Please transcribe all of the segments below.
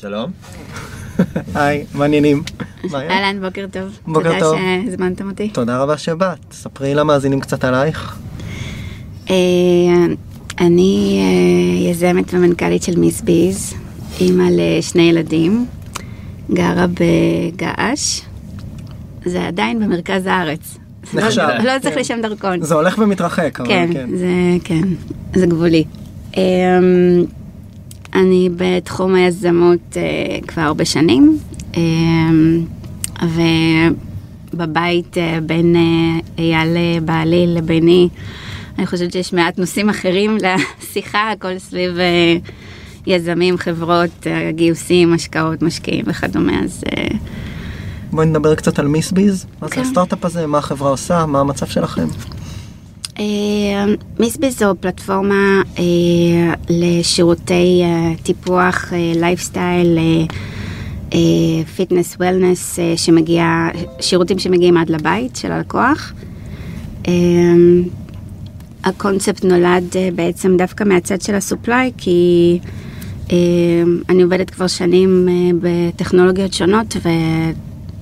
שלום. היי, מעניינים. אהלן, בוקר טוב. בוקר טוב. תודה שהזמנתם אותי. תודה רבה שבאת. ספרי למאזינים קצת עלייך. אה, אני אה, יזמת ומנכ"לית של מיס ביז, אימא לשני ילדים, גרה בגעש. זה עדיין במרכז הארץ. נחשב. לא- צריך כן. לשם דרכון. זה הולך ומתרחק, אבל כן, כן. זה כן, זה גבולי. אני בתחום היזמות אה, כבר הרבה שנים, אמ, ובבית אה, בין אה, אייל אה, בעלי לביני, אני חושבת שיש מעט נושאים אחרים לשיחה, הכל סביב אה, יזמים, חברות, אה, גיוסים, השקעות, משקיעים וכדומה, אז אה, בואי נדבר קצת על מיס ביז. מה זה כן. הסטארט-אפ הזה, מה החברה עושה, מה המצב שלכם. MissBeez זו פלטפורמה אה, לשירותי אה, טיפוח, lifestyle, fitness wellness, שירותים שמגיעים עד לבית של הלקוח. אה, הקונספט נולד אה, בעצם דווקא מהצד של ה supply, כי אה, אני עובדת כבר שנים אה, בטכנולוגיות שונות,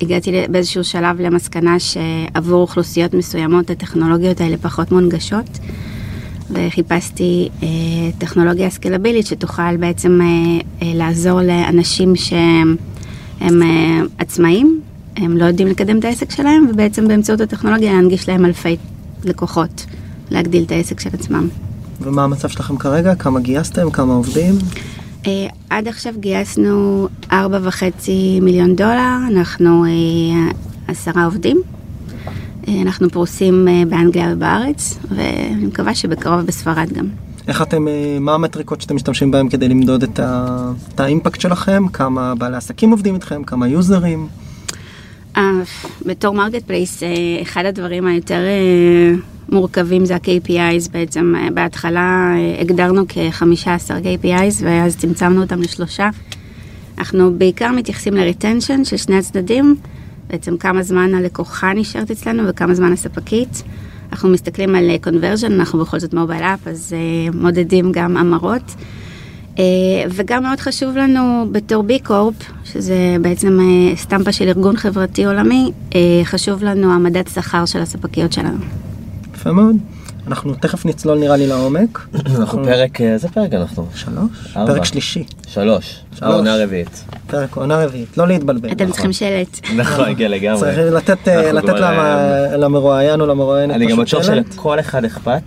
ל- באיזשהו שלב למסקנה שעבור אוכלוסיות מסוימות הטכנולוגיות האלה פחות מונגשות. וחיפשתי אה, טכנולוגיה סקלבילית שתוכל בעצם אה, אה, לעזור לאנשים שהם הם, אה, עצמאים, הם לא יודעים לקדם את העסק שלהם, ובעצם באמצעות הטכנולוגיה להנגיש להם אלפי לקוחות, להגדיל את העסק של עצמם. ומה המצב שלכם כרגע? כמה גייסתם? כמה עובדים? אה, עד עכשיו גייסנו ארבע וחצי מיליון דולר, אנחנו אה, עשרה עובדים. אה, אנחנו פרוסים אה, באנגליה ובארץ, ואני מקווה שבקרוב בספרד גם. איך אתם, אה, מה המטריקות שאתם משתמשים בהם כדי למדוד את, ה, את ה impact שלכם? כמה בעלי עסקים עובדים איתכם? כמה יוזרים? אה, בתור marketplace, אה, אחד הדברים היותר אה, מורכבים זה ה KPIs בעצם. בהתחלה הגדרנו כ-15 KPIs ואז צמצמנו אותם לשלושה. אנחנו בעיקר מתייחסים ל retention של שני הצדדים, בעצם כמה זמן הלקוחה נשארת אצלנו וכמה זמן הספקית. אנחנו מסתכלים על conversion, אנחנו בכל זאת מובייל אפ, אז מודדים גם המרות. אה, וגם מאוד חשוב לנו בתור בי קורפ, שזה בעצם אה, סטמפה של ארגון חברתי עולמי, אה, חשוב לנו העמדת שכר של הספקיות שלנו. יפה מאוד. אנחנו תכף נצלול נראה לי לעומק. אנחנו פרק, איזה פרק אנחנו? שלוש? פרק שלישי. שלוש. שלוש. העונה הרביעית. פרק עונה רביעית. לא להתבלבל. אתם צריכים שלט. נכון, הגיע לגמרי. צריך לתת, למרואיין או למרואיינת אני גם פשוט בטוח שלט. שלכל אחד אכפת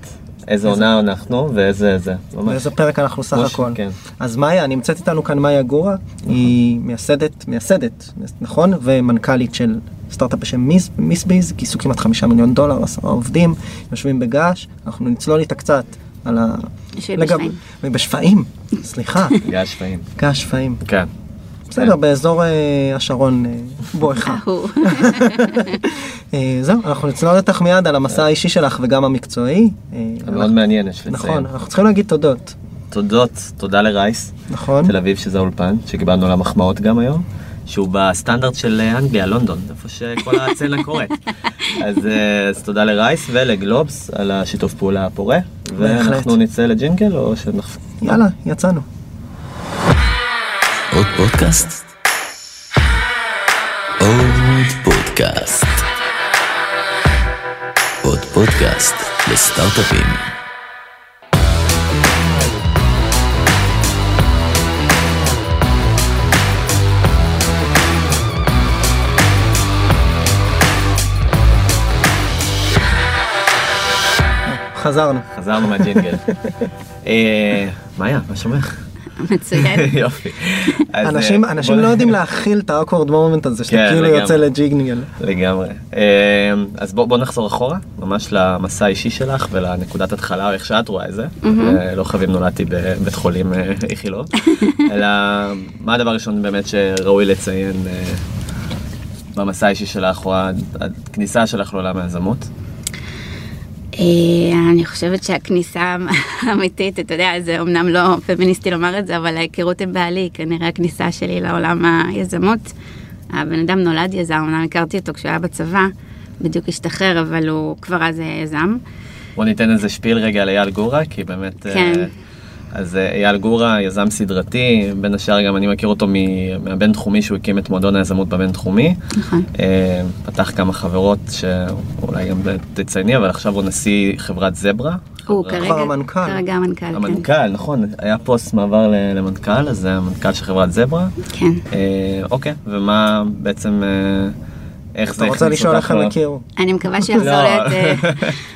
איזה עונה אנחנו ואיזה זה. ממש. באיזה פרק אנחנו סך הכל. כן. אז מאיה, נמצאת איתנו כאן מאיה גורה, היא מייסדת, מייסדת, נכון? ומנכ"לית של סטארט-אפ בשם מיס, מיסביז, גייסו כמעט חמישה מיליון דולר, עשרה עובדים, יושבים בגעש, אנחנו נצלול איתה קצת על ה... בשפיים. בשפיים, סליחה, גיא שפיים. געש שפיים. כן. בסדר, באזור אה, השרון אה, בואכה. אה, זהו, אנחנו נצלול איתך מיד על המסע האישי שלך וגם המקצועי. מאוד מעניין, יש לציין. נכון, אנחנו צריכים להגיד תודות, תודות, תודה לרייס, נכון? תל אביב שזה האולפן, שקיבלנו עליו מחמאות גם היום. שהוא בסטנדרט של אנגליה, לונדון, איפה שכל הצצנה קורית. אז, אז תודה לרייס ולגלובס על השיתוף פעולה הפורה. ואנחנו נצא לג'ינגל או שאנחנו... יאללה, יצאנו. עוד פודקאסט? עוד פודקאסט. עוד פודקאסט לסטארט-אפים. חזרנו. חזרנו מהג'ינגל. אה, מאיה, מה שלומך? מצוין. יופי. אז, אה, אנשים, אנשים לא יודעים להכיל את ה awkward moment הזה שאתה כן, כאילו לגמרי. יוצא לג'ינגל. לגמרי. אה, אז בוא, בוא נחזור אחורה, ממש למסע האישי שלך ולנקודת התחלה, או איך שאת רואה את זה. אה, לא חביב נולדתי בבית חולים איכילוב, אלא מה הדבר הראשון באמת שראוי לציין במסע האישי שלך, או הכניסה שלך לעולם היזמות? אה, אני חושבת שהכניסה האמיתית, אתה יודע, זה אמנם לא פמיניסטי לומר את זה, אבל ההיכרות עם בעלי, כנראה הכניסה שלי לעולם היזמות. הבן אדם נולד יזם, אמנם הכרתי אותו כשהוא היה בצבא, בדיוק השתחרר, אבל הוא כבר אז יזם. בוא ניתן איזה שפיל רגע לאייל גורה, כי באמת... אה, כן. אז אה, אייל גורה, יזם סדרתי, בין השאר גם אני מכיר אותו מהבינתחומי שהוא הקים את מועדון היזמות הבינתחומי. נכון. אה, פתח כמה חברות שאולי גם תצייני, אבל עכשיו הוא נשיא חברת זברה. הוא כרגע, המנכ"ל. כרגע המנכ"ל, כן. המנכ"ל, נכון, היה פוסט מעבר למנכ"ל, אז זה המנכ"ל של חברת זברה. כן. אה, אוקיי, ומה בעצם, איך זה אתה רוצה הכניס לשאול איך אותך הם הכירו? אני לא.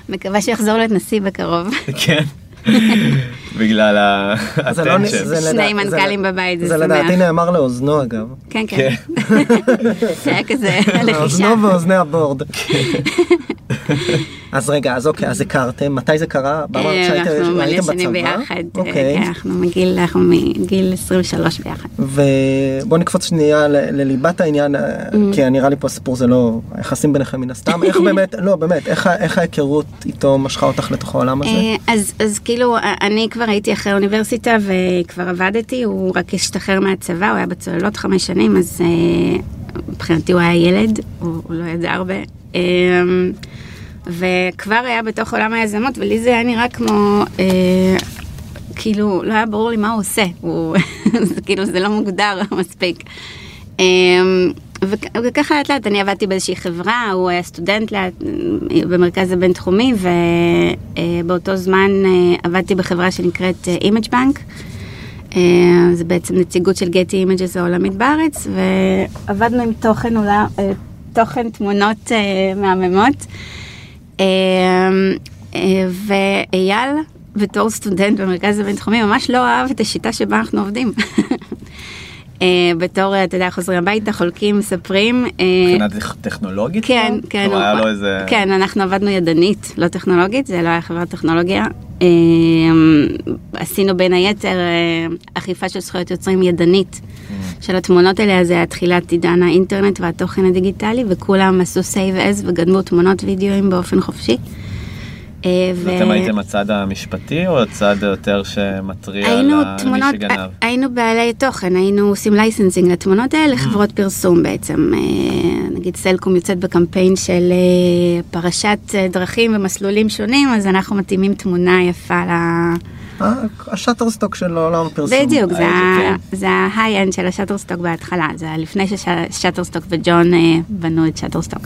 מקווה שיחזור להיות נשיא בקרוב. כן, בגלל ה... זה לא. זה שני מנכ"לים זה- בבית, זה זה שמח. לדעתי נאמר לאוזנו אגב. כן, כן. זה היה כזה לחישה. לאוזנו ואוזני הבורד. אז רגע, אז אוקיי, אז הכרתם, מתי זה קרה? אמרת אה, אנחנו מלא שנים? ביחד, אה, אוקיי. כן, אנחנו מגיל, אנחנו מגיל 23 ביחד. ובוא נקפוץ שנייה לליבת העניין, כי נראה לי פה הסיפור זה לא היחסים ביניכם מן הסתם, איך באמת, לא באמת, איך ההיכרות איתו משכה אותך לתוך העולם הזה? אה, אז, כאילו, אני כבר הייתי אחרי האוניברסיטה וכבר עבדתי, הוא רק השתחרר מהצבא, הוא היה בצוללות חמש שנים, אז אה, מבחינתי הוא היה ילד, הוא, הוא לא ידע הרבה. אה, וכבר היה בתוך עולם היזמות, ולי זה היה נראה כמו, אה, כאילו, לא היה ברור לי מה הוא עושה, הוא, זה כאילו, זה לא מוגדר מספיק. אה, וכ- וככה לאט לאט אני עבדתי באיזושהי חברה, הוא היה סטודנט לאט, במרכז הבינתחומי ובאותו זמן אה, עבדתי בחברה שנקראת אה, Image Bank. אה, זה בעצם נציגות של Getty Images העולמית בארץ ועבדנו עם תוכן, אולי, אה, תוכן תמונות אה, מהממות. אה, אה, ואייל בתור סטודנט במרכז הבינתחומי ממש לא אהב את השיטה שבה אנחנו עובדים. אה, בתור, אתה יודע, חוזרים הביתה, חולקים, מספרים. אה, מבחינה טכ- טכנולוגית? כן? כן. כלומר, היה לו איזה... כן, אנחנו עבדנו ידנית, לא טכנולוגית, זה לא היה חברת טכנולוגיה. אה, עשינו בין היתר אכיפה של זכויות יוצרים ידנית של התמונות האלה, זה היה תחילת עידן האינטרנט והתוכן הדיגיטלי, וכולם עשו save אז וגנבו תמונות וידאוים באופן חופשי. אה, ו- ואתם הייתם הצד המשפטי או הצד יותר שמתריע על היינו תמונות, למי שגנב? היינו בעלי תוכן, היינו עושים licensing לתמונות האלה לחברות פרסום בעצם. אה, נגיד סלקום יוצאת בקמפיין של אה, פרשת אה, דרכים ומסלולים שונים, אז אנחנו מתאימים תמונה יפה ל... אה, ה Shutterstock של עולם הפרסום. בדיוק, זה ה high-end של ה Shutterstock בהתחלה, זה לפני ש Shutterstock וג'ון אה, בנו את Shutterstock.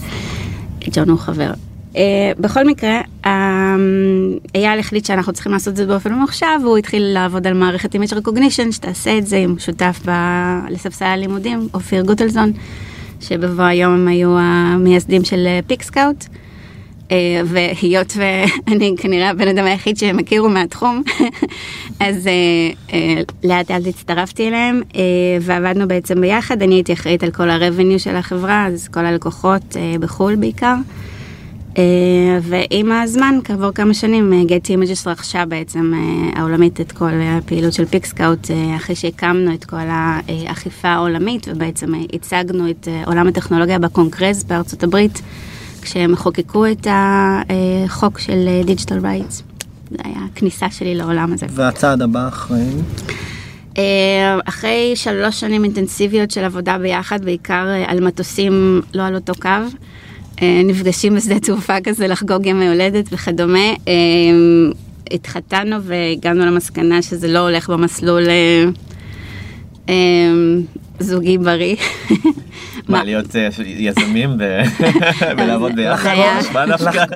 ג'ון הוא חבר. אה, בכל מקרה, אה, אייל החליט שאנחנו צריכים לעשות את זה באופן ממוחשב, והוא התחיל לעבוד על מערכת image recognition, שתעשה את זה עם שותף ב- לספסל הלימודים, אופיר גוטלזון, שבבוא היום הם היו המייסדים של PicScout. אה, והיות ואני כנראה הבן אדם היחיד שהם הכירו מהתחום, אז לאט לאט הצטרפתי אליהם ועבדנו בעצם ביחד, אני הייתי אחראית על כל ה-revenue של החברה, אז כל הלקוחות בחו"ל בעיקר. אה, ועם הזמן, כעבור כמה שנים, Getty Images רכשה בעצם אה, העולמית את כל הפעילות של PicScout, אה, אחרי שהקמנו את כל האכיפה העולמית, ובעצם אה, הצגנו את אה, עולם הטכנולוגיה בקונגרס בארצות הברית, כשהם חוקקו את החוק של דיגיטל רייטס. זה היה הכניסה שלי לעולם הזה. והצעד הבא אחרי, אה, אחרי שלוש שנים אינטנסיביות של עבודה ביחד, בעיקר אה, על מטוסים לא על אותו קו, אה, נפגשים בשדה תעופה כזה לחגוג ימי הולדת וכדומה, אה, התחתנו והגענו למסקנה שזה לא הולך במסלול אה, אה, זוגי בריא. מה, להיות אה, יזמים ולעבוד ביחד?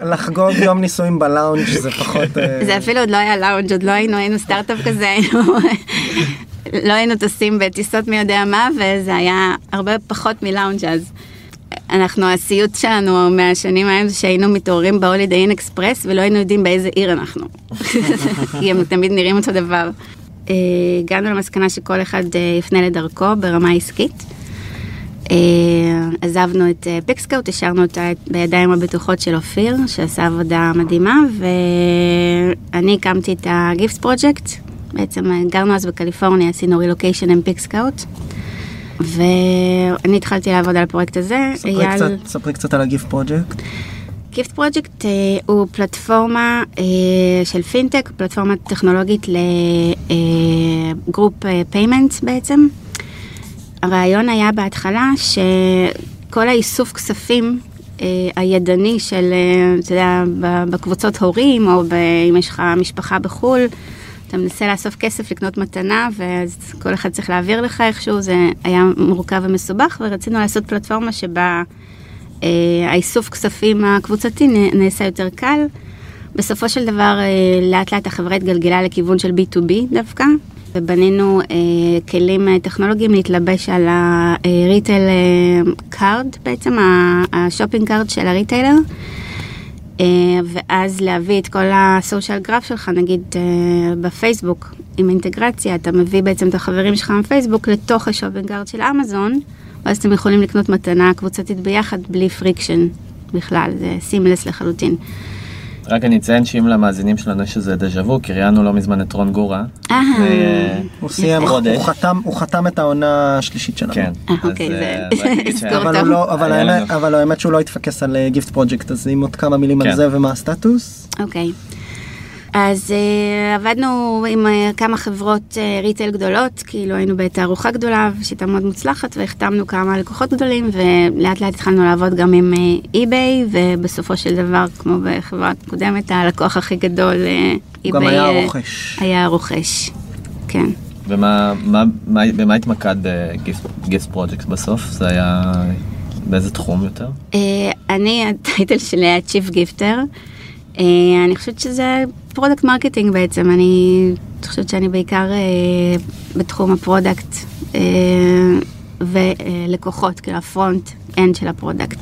לחגוג יום נישואים בלאונג' זה פחות... אה, זה אפילו עוד לא היה לאונג', עוד לא היינו, היינו סטארט-אפ כזה, היינו, לא היינו טסים בטיסות מי יודע מה, וזה היה הרבה פחות מלאונג' אז. אנחנו, הסיוט שלנו מהשנים ההם זה שהיינו מתעוררים ב Holiday Inn Express ולא היינו יודעים באיזה עיר אנחנו. כי הם תמיד נראים אותו דבר. אה, הגענו למסקנה שכל אחד אה, יפנה לדרכו ברמה עסקית. אה, עזבנו את PicScout, השארנו אותה בידיים הבטוחות של אופיר, שעשה עבודה מדהימה, ואני הקמתי את ה Gift Project. בעצם גרנו אז בקליפורניה, עשינו רילוקיישן עם PicScout. ואני התחלתי לעבוד על הפרויקט הזה. ספרי קצת- ספרי קצת על ה Gift Project. Gift Project הוא פלטפורמה אה, של פינטק, פלטפורמה טכנולוגית ל group payment בעצם. הרעיון היה בהתחלה שכל האיסוף כספים אה, הידני של, אה, אתה יודע, בקבוצות הורים, או ב, אם יש לך משפחה בחו"ל, אתה מנסה לאסוף כסף לקנות מתנה, ואז כל אחד צריך להעביר לך איכשהו, זה היה מורכב ומסובך, ורצינו לעשות פלטפורמה שבה אה, האיסוף כספים הקבוצתי נעשה יותר קל. בסופו של דבר, אה, לאט לאט החברה התגלגלה לכיוון של B2B דווקא, ובנינו אה, כלים אה, טכנולוגיים להתלבש על ה retail cart, בעצם ה- ה shopping cart של ה retailer. אה, ואז להביא את כל ה social graph שלך, נגיד אה, בפייסבוק, עם אינטגרציה, אתה מביא בעצם את החברים שלך מפייסבוק לתוך ה shopping cart של אמזון, ואז אתם יכולים לקנות מתנה קבוצתית ביחד בלי friction בכלל, זה seamless לחלוטין. רק אני אציין שאם למאזינים שלנו יש איזה דז'ה וו, כי ראיינו לא מזמן את רון גורה. אה, הוא סיים, חתם, את העונה השלישית שלנו. כן. אה, אוקיי, זה- אה, אבל, לא, האמת, שהוא לא התפקס על Gift Project, אז אם עוד כמה מילים על כן. זה ומה הסטטוס. אוקיי. אז אה, עבדנו עם אה, כמה חברות אה, retail גדולות, כאילו היינו בתערוכה גדולה, שיטה מאוד מוצלחת, והחתמנו כמה לקוחות גדולים, ולאט לאט התחלנו לעבוד גם עם eBay, ובסופו של דבר, כמו בחברה קודמת, הלקוח הכי גדול, eBay, גם היה הרוכש. היה הרוכש, כן. ומה מה- מה- במה התמקד ב Gift Project בסוף? זה היה באיזה תחום יותר? אה, אני, ה title שלי היה Chief Gifter. אה, אני חושבת שזה product marketing בעצם, אני חושבת שאני בעיקר אה, בתחום ה product אה, ולקוחות, כאילו ה front end של ה product.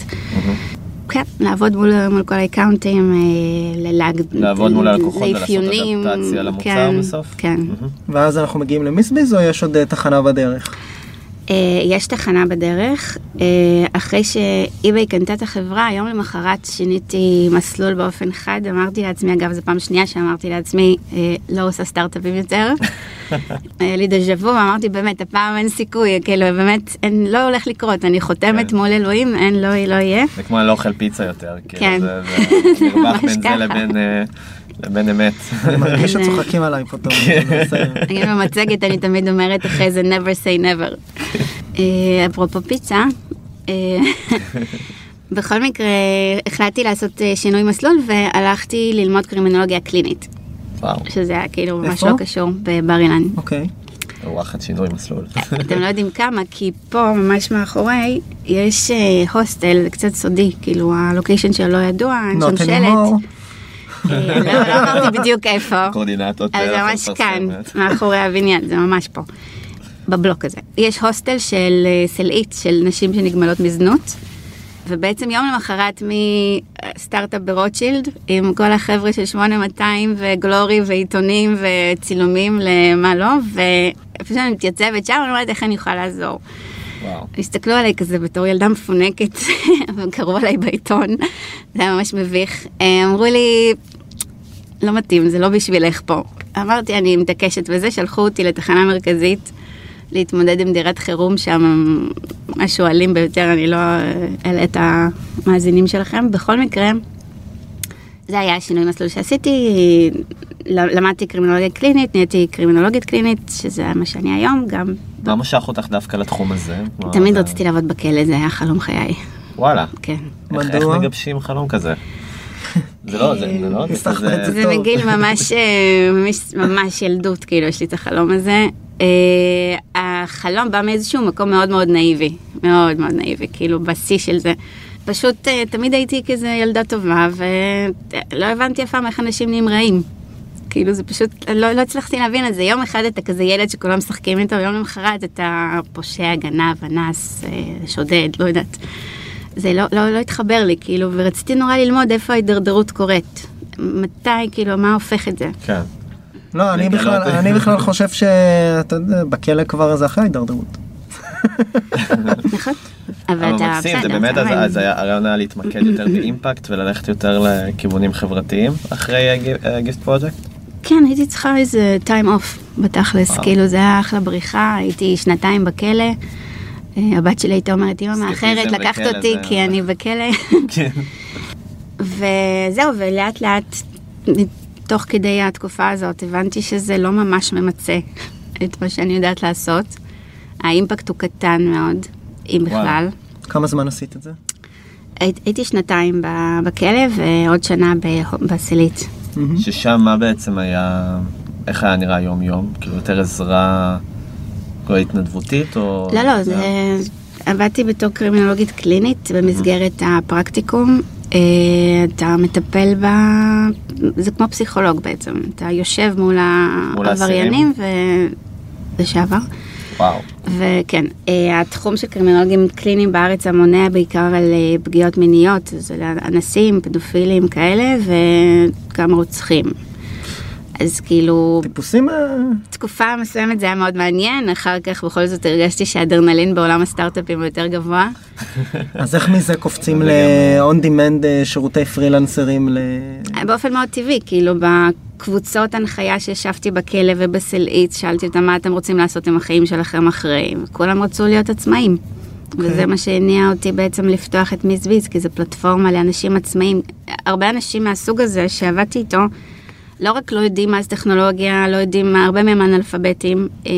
כן, לעבוד מול, מול כל האקאונטים, אה, ללהג... לעבוד מול הלקוחות ולעשות אדפטציה למוצר כן, בסוף? כן. מהמם. ואז אנחנו מגיעים ל Missbeez או יש עוד אה, תחנה בדרך? אה, יש תחנה בדרך. אה, אחרי ש eBay קנתה את החברה, היום למחרת שיניתי מסלול באופן חד. אמרתי לעצמי, אגב, זו פעם שנייה שאמרתי לעצמי, אה, לא עושה סטארט-אפים יותר. היה לי דז'ה וו, ואמרתי, באמת, הפעם אין סיכוי, כאילו, באמת, אין, לא הולך לקרות. אני חותמת כן. מול אלוהים, אין, לא, לא יהיה. זה כמו אני לא אוכל פיצה יותר. כאילו, כן. זה זה מרווח בין זה. לבין, אה, לבין אמת. אני מרגיש שצוחקים עליי פה טוב. בסדר. אני במצגת, אני תמיד אומרת אחרי זה never say never. אה, אפרופו פיצה, אה, בכל מקרה החלטתי לעשות אה, שינוי מסלול והלכתי ללמוד קרימינולוגיה קלינית, וואו, שזה היה כאילו ממש? לא קשור בבר אילן. אוקיי. וואחד שינוי מסלול. אתם לא יודעים כמה, כי פה ממש מאחורי יש הוסטל קצת סודי, כאילו הלוקיישן שלו לא ידוע, אין שם שלט. אה, לא אמרתי בדיוק איפה. קורדינטות. זה אה, ממש מפרסמת. כאן, מאחורי הבניין, זה ממש פה. בבלוק הזה. יש הוסטל של אה, סלעית של נשים שנגמלות מזנות, ובעצם יום למחרת מסטארט-אפ ברוטשילד, עם כל החבר'ה של 8200 וגלורי ועיתונים וצילומים למה לא, ואיפה שאני מתייצבת שם, אני אומרת איך אני יכולה לעזור. וואו. הסתכלו עליי כזה בתור ילדה מפונקת, וקראו עליי בעיתון, זה היה ממש מביך. אה, אמרו לי, לא מתאים, זה לא בשבילך פה. אמרתי, אני מתעקשת וזה, שלחו אותי לתחנה מרכזית להתמודד עם דירת חירום שם, משהו אלים ביותר, אני לא אעלה את המאזינים שלכם. בכל מקרה, זה היה השינוי מסלול שעשיתי, למדתי קרימינולוגיה קלינית, נהייתי קרימינולוגית קלינית, שזה מה שאני היום, גם מה משך אותך דווקא לתחום הזה? תמיד רציתי לעבוד בכלא, זה היה חלום חיי. וואלה. כן. איך- איך מדוע? מגבשים חלום כזה? זה לא, זה זה לא, זה-. מגיל ממש, אה, ממש, ממש ילדות, כאילו, יש לי את החלום הזה. אה, החלום בא מאיזשהו מקום מאוד מאוד נאיבי, מאוד מאוד נאיבי, כאילו, בשיא של זה. פשוט אה, תמיד הייתי כזה ילדה טובה, ולא הבנתי אף פעם איך אנשים נהיים רעים. כאילו זה פשוט, לא, לא הצלחתי להבין את זה. יום אחד אתה כזה ילד שכולם משחקים איתו, ויום למחרת אתה פושע, גנב, אנס, שודד, לא יודעת. זה לא, לא, לא התחבר לי, כאילו, ורציתי נורא ללמוד איפה ההידרדרות קורית. מתי, כאילו, מה הופך את זה? כן. לא, אני. בכלל, אני בכלל חושב שאתה יודע, בכלא כבר זה אחרי ההידרדרות. נכון? אבל אתה, מקסים, זה באמת, אז הרעיון היה להתמקד יותר באימפקט וללכת יותר לכיוונים חברתיים אחרי גיפט פרויקט? כן, הייתי צריכה איזה time off בתכלס. כאילו זה היה אחלה בריחה, הייתי שנתיים בכלא. אה, הבת שלי הייתה אומרת, אמא מאחרת, לקחת אותי כי אני בכלא. כן. וזהו, ולאט לאט, תוך כדי התקופה הזאת, הבנתי שזה לא ממש ממצה את מה שאני יודעת לעשות. האימפקט הוא קטן מאוד, אם. בכלל. כמה זמן עשית את זה? הי- הייתי שנתיים בכלא ועוד שנה ב- בסלית. ששם מה בעצם היה, איך היה נראה יום-יום? כאילו יותר עזרה התנדבותית או... לא, לא, זה... עבדתי בתור קרימינולוגית קלינית במסגרת הפרקטיקום. אה, אתה מטפל ב... זה כמו פסיכולוג בעצם. אתה יושב מול העבריינים ו... לשעבר. וואו. וכן, אה, התחום של קרימינולוגים קליניים בארץ המונע בעיקר על אה, פגיעות מיניות, זה אנסים, פדופילים כאלה, וגם רוצחים. אז כאילו, טיפוסים... אה, תקופה מסוימת זה היה מאוד מעניין, אחר כך בכל זאת הרגשתי שהאדרנלין בעולם הסטארט-אפים הוא יותר גבוה. אז איך מזה קופצים ל-on demand אה, שירותי פרילנסרים ל... באופן מאוד טבעי, כאילו בקבוצות הנחיה שישבתי בכלא ובסלעית, שאלתי אותם מה אתם רוצים לעשות עם החיים שלכם אחרי, וכולם רצו להיות עצמאים. וזה מה שהניע אותי בעצם לפתוח את מיס ביז, כי זו פלטפורמה לאנשים עצמאים. הרבה אנשים מהסוג הזה שעבדתי איתו, לא רק לא יודעים מה זה טכנולוגיה, לא יודעים, מה, הרבה מהם אנאלפביתים. אה,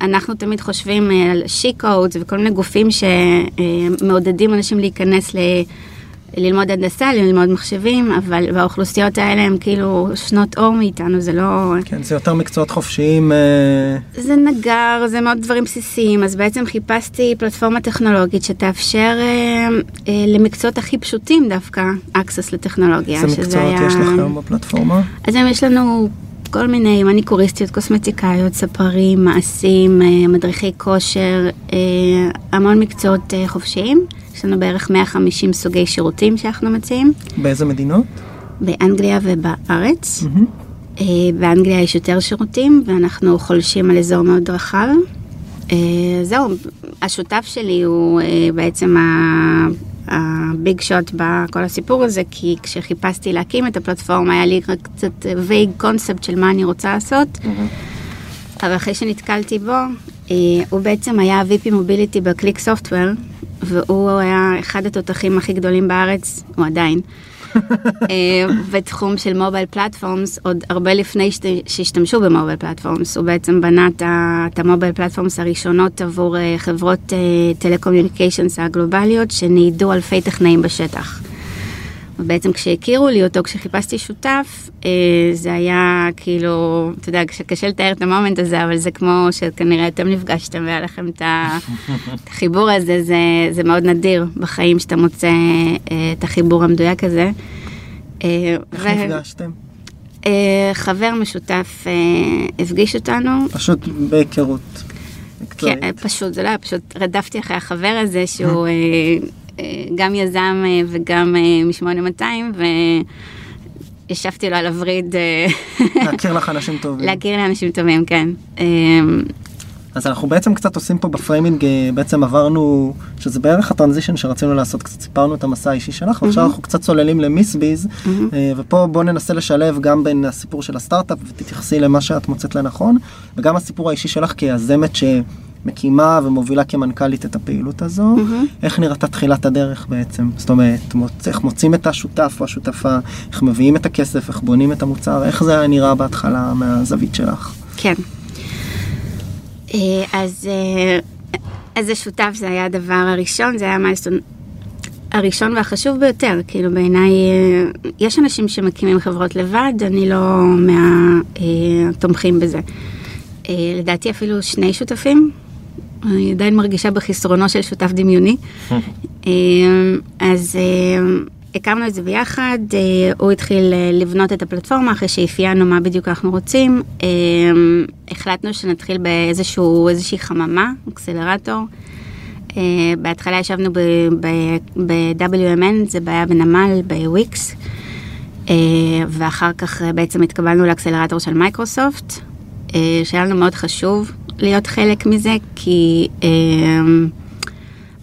אנחנו תמיד חושבים אה, על שי-קודס וכל מיני גופים שמעודדים אנשים להיכנס ל... ללמוד הנדסה, ללמוד מחשבים, אבל והאוכלוסיות האלה הם כאילו שנות אור מאיתנו, זה לא... כן, זה יותר מקצועות חופשיים. אה, זה נגר, זה מאוד דברים בסיסיים, אז בעצם חיפשתי פלטפורמה טכנולוגית שתאפשר אה, אה, למקצועות הכי פשוטים דווקא access לטכנולוגיה. איזה מקצועות היה- יש לך היום בפלטפורמה? אז היום יש לנו כל מיני מניקוריסטיות, קוסמטיקאיות, ספרים, מעשים, אה, מדריכי כושר, אה, המון מקצועות אה, חופשיים. יש לנו בערך 150 סוגי שירותים שאנחנו מציעים, באיזה מדינות? באנגליה ובארץ. אה, באנגליה יש יותר שירותים ואנחנו חולשים על אזור מאוד רחב. אה, זהו, השותף שלי הוא אה, בעצם ה big shot בכל הסיפור הזה, כי כשחיפשתי להקים את הפלטפורמה היה לי רק קצת vague concept של מה אני רוצה לעשות, אבל אחרי שנתקלתי בו, הוא בעצם היה VP mobility בקליק סופטוור, והוא היה אחד התותחים הכי גדולים בארץ, הוא עדיין. אה, בתחום של mobile platforms, עוד הרבה לפני שת- שהשתמשו ב mobile platforms, הוא בעצם בנה את ה mobile platforms הראשונות עבור אה, חברות telecommunications הגלובליות שניידו אלפי טכנאים בשטח. ובעצם כשהכירו לי אותו, כשחיפשתי שותף, אה, זה היה כאילו, אתה יודע, קשה לתאר את ה moment הזה, אבל זה כמו שכנראה אתם נפגשתם והיה לכם את החיבור הזה, זה, זה מאוד נדיר בחיים שאתה מוצא אה, את החיבור המדויק הזה. אה, איך ו- נפגשתם? חבר משותף הפגיש אותנו, פשוט בהיכרות. כן, פשוט, זה לא היה פשוט, רדפתי אחרי החבר הזה שהוא גם יזם אה, וגם אה, מ-8200 וישבתי לו על הווריד אה, להכיר לך אנשים טובים. להכיר לאנשים טובים, כן. אה, אז אנחנו בעצם קצת עושים פה בפריימינג, אה, בעצם עברנו, שזה בערך הטרנזישן שרצינו לעשות, קצת סיפרנו את המסע האישי שלך, ועכשיו אנחנו קצת צוללים למיס ביז, אה, ופה בוא ננסה לשלב גם בין הסיפור של הסטארט-אפ, ותתייחסי למה שאת מוצאת לנכון, וגם הסיפור האישי שלך כיזמת שמקימה ומובילה כמנכ"לית את הפעילות הזו, איך נראתה תחילת הדרך בעצם, זאת אומרת, מוצ... איך מוצאים את השותף או השותפה, איך מביאים את הכסף, איך בונים את המוצר, איך זה נראה בהתחלה מהזווית שלך. כן. אה, אז, אה, אז השותף זה היה הדבר הראשון, זה היה מיילסטון הראשון והחשוב ביותר, כאילו בעיניי, אה, יש אנשים שמקימים חברות לבד, אני לא מהתומכים בזה. אה, לדעתי אפילו שני שותפים, אני עדיין מרגישה בחסרונו של שותף דמיוני. אה, אז אה, הקמנו את זה ביחד, אה, הוא התחיל לבנות את הפלטפורמה אחרי שאפיינו מה בדיוק אנחנו רוצים. החלטנו שנתחיל באיזשהו, איזושהי חממה, אקסלרטור. בהתחלה ישבנו ב-WMN, זה היה בנמל, בוויקס, ואחר כך בעצם התקבלנו לאקסלרטור של מייקרוסופט, שהיה לנו מאוד חשוב להיות חלק מזה, כי אה,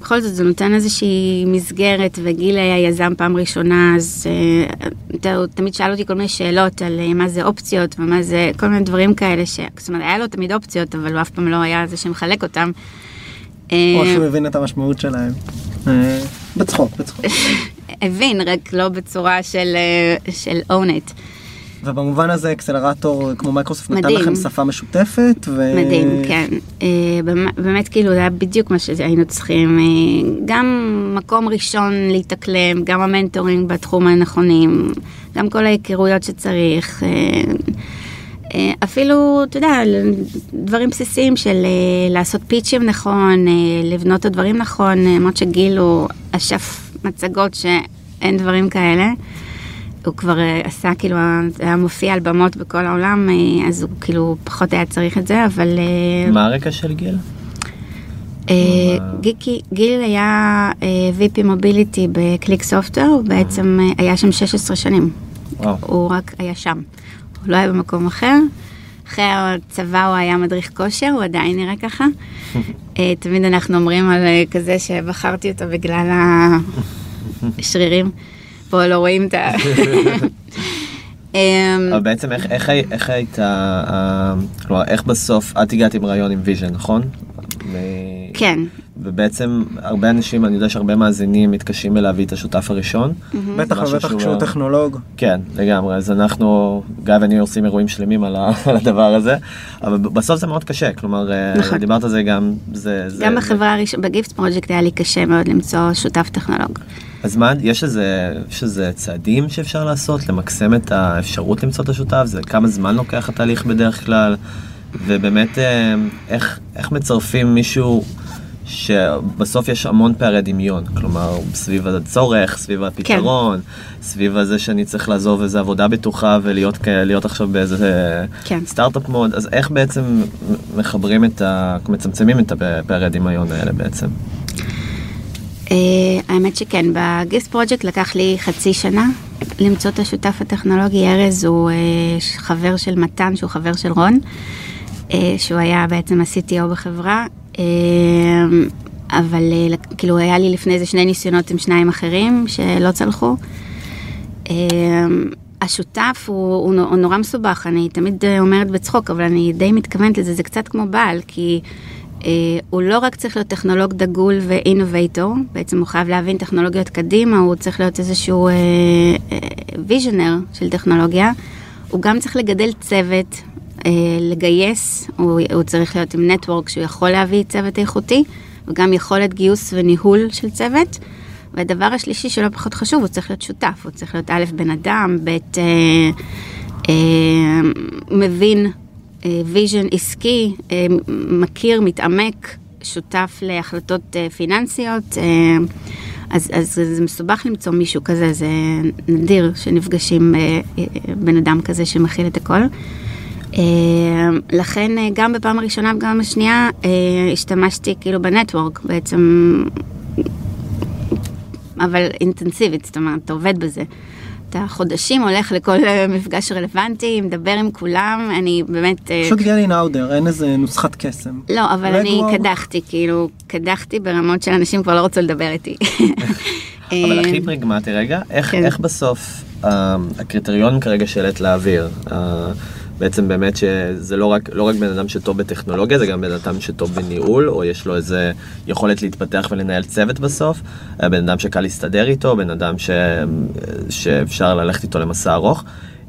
בכל זאת זה נותן איזושהי מסגרת, וגיל היה יזם פעם ראשונה, אז אה, הוא תמיד שאל אותי כל מיני שאלות על אה, מה זה אופציות ומה זה, כל מיני דברים כאלה, ש... זאת אומרת, היה לו תמיד אופציות, אבל הוא אף פעם לא היה זה שמחלק אותם. או אה, שהוא הבין את המשמעות שלהם. אה, בצחוק, בצחוק. הבין, רק לא בצורה של, אה, של own it. ובמובן הזה אקסלרטור כמו מייקרוסופט נתן. לכם שפה משותפת. ו... מדהים, כן. אה, באמת כאילו זה היה בדיוק מה שהיינו צריכים. אה, גם מקום ראשון להתאקלם, גם ה mentoring בתחום הנכונים, גם כל ההיכרויות שצריך. אה, אפילו, אתה יודע, דברים בסיסיים של לעשות פיצ'ים נכון, לבנות את הדברים נכון, למרות שגיל הוא אשף מצגות שאין דברים כאלה. הוא כבר אה, עשה, כאילו, היה מופיע על במות בכל העולם, אה, אז הוא כאילו פחות היה צריך את זה, אבל... אה, מה הרקע של גיל? גיקי, גיל היה VP מוביליטי בקליק סופטוור, הוא בעצם היה שם 16 שנים. וואו. הוא רק היה שם, הוא לא היה במקום אחר. אחרי הצבא הוא היה מדריך כושר, הוא עדיין נראה ככה. תמיד אנחנו אומרים על כזה שבחרתי אותו בגלל השרירים. פה לא רואים את ה... אמ, אבל בעצם איך, איך, איך היית, אה, כלומר איך בסוף את הגעת עם רעיון עם vision, נכון? כן, ובעצם הרבה אנשים, אני יודע שהרבה מאזינים מתקשים בלהביא את השותף הראשון. בטח ובטח שהוא כשהוא לא- טכנולוג. כן, לגמרי. אז אנחנו, גיא ואני עושים אירועים שלמים על, ה, על הדבר הזה, אבל בסוף זה מאוד קשה. כלומר, אה, נכון. דיברת על זה גם, זה... זה גם זה- בחברה הראשונה, בגיפט פרויקט היה לי קשה מאוד למצוא שותף טכנולוג. אז מה, יש איזה, יש איזה צעדים שאפשר לעשות, למקסם את האפשרות למצוא את השותף? זה כמה זמן לוקח התהליך בדרך כלל? ובאמת, אה, איך, איך מצרפים מישהו שבסוף יש המון פערי דמיון, כלומר, סביב הצורך, סביב הפתרון, סביב הזה שאני צריך לעזוב איזו עבודה בטוחה ולהיות עכשיו באיזה כן. סטארט-אפ מוד, אז איך בעצם מחברים את ה... מצמצמים את הפערי הדמיון האלה בעצם? Uh, האמת שכן, בגיסט פרויקט לקח לי חצי שנה למצוא את השותף הטכנולוגי. ארז הוא uh, חבר של מתן, שהוא חבר של רון, uh, שהוא היה בעצם ה-CTO בחברה. אבל כאילו היה לי לפני זה שני ניסיונות עם שניים אחרים שלא צלחו. השותף הוא, הוא, הוא נורא מסובך, אני תמיד אה, אומרת בצחוק, אבל אני די מתכוונת לזה, זה קצת כמו בעל, כי אה, הוא לא רק צריך להיות טכנולוג דגול ואינובייטור, בעצם הוא חייב להבין טכנולוגיות קדימה, הוא צריך להיות איזשהו אה, אה, ויז'נר של טכנולוגיה, הוא גם צריך לגדל צוות, אה, לגייס, הוא, הוא צריך להיות עם network שהוא יכול להביא צוות איכותי, וגם יכולת גיוס וניהול של צוות. והדבר השלישי שלא פחות חשוב, הוא צריך להיות שותף, הוא צריך להיות א', בן אדם, ב', אה, אה, מבין vision עסקי, אה, מכיר, מתעמק, שותף להחלטות אה, פיננסיות. אה, אז, אז זה מסובך למצוא מישהו כזה, זה נדיר שנפגשים אה, אה, בן אדם כזה שמכיל את הכל. אה, לכן אה, גם בפעם הראשונה וגם בשנייה אה, השתמשתי כאילו בנטוורק בעצם אבל אינטנסיבית, זאת אומרת, אתה עובד בזה. אתה חודשים הולך לכל אה, מפגש רלוונטי, מדבר עם כולם, אני באמת... אה, פשוט out there, אין איזה נוסחת קסם. לא, אבל אני. קדחתי, כאילו, קדחתי ברמות שאנשים כבר לא רצו לדבר איתי. אבל אה, הכי פרגמטי רגע, איך, כן. איך בסוף הקריטריון כרגע שהעלית לאוויר, בעצם באמת שזה לא רק, לא רק בן אדם שטוב בטכנולוגיה, זה גם בן אדם שטוב בניהול, או יש לו איזה יכולת להתפתח ולנהל צוות בסוף, אה, בן אדם שקל להסתדר איתו, בן אדם ש, שאפשר ללכת איתו למסע ארוך.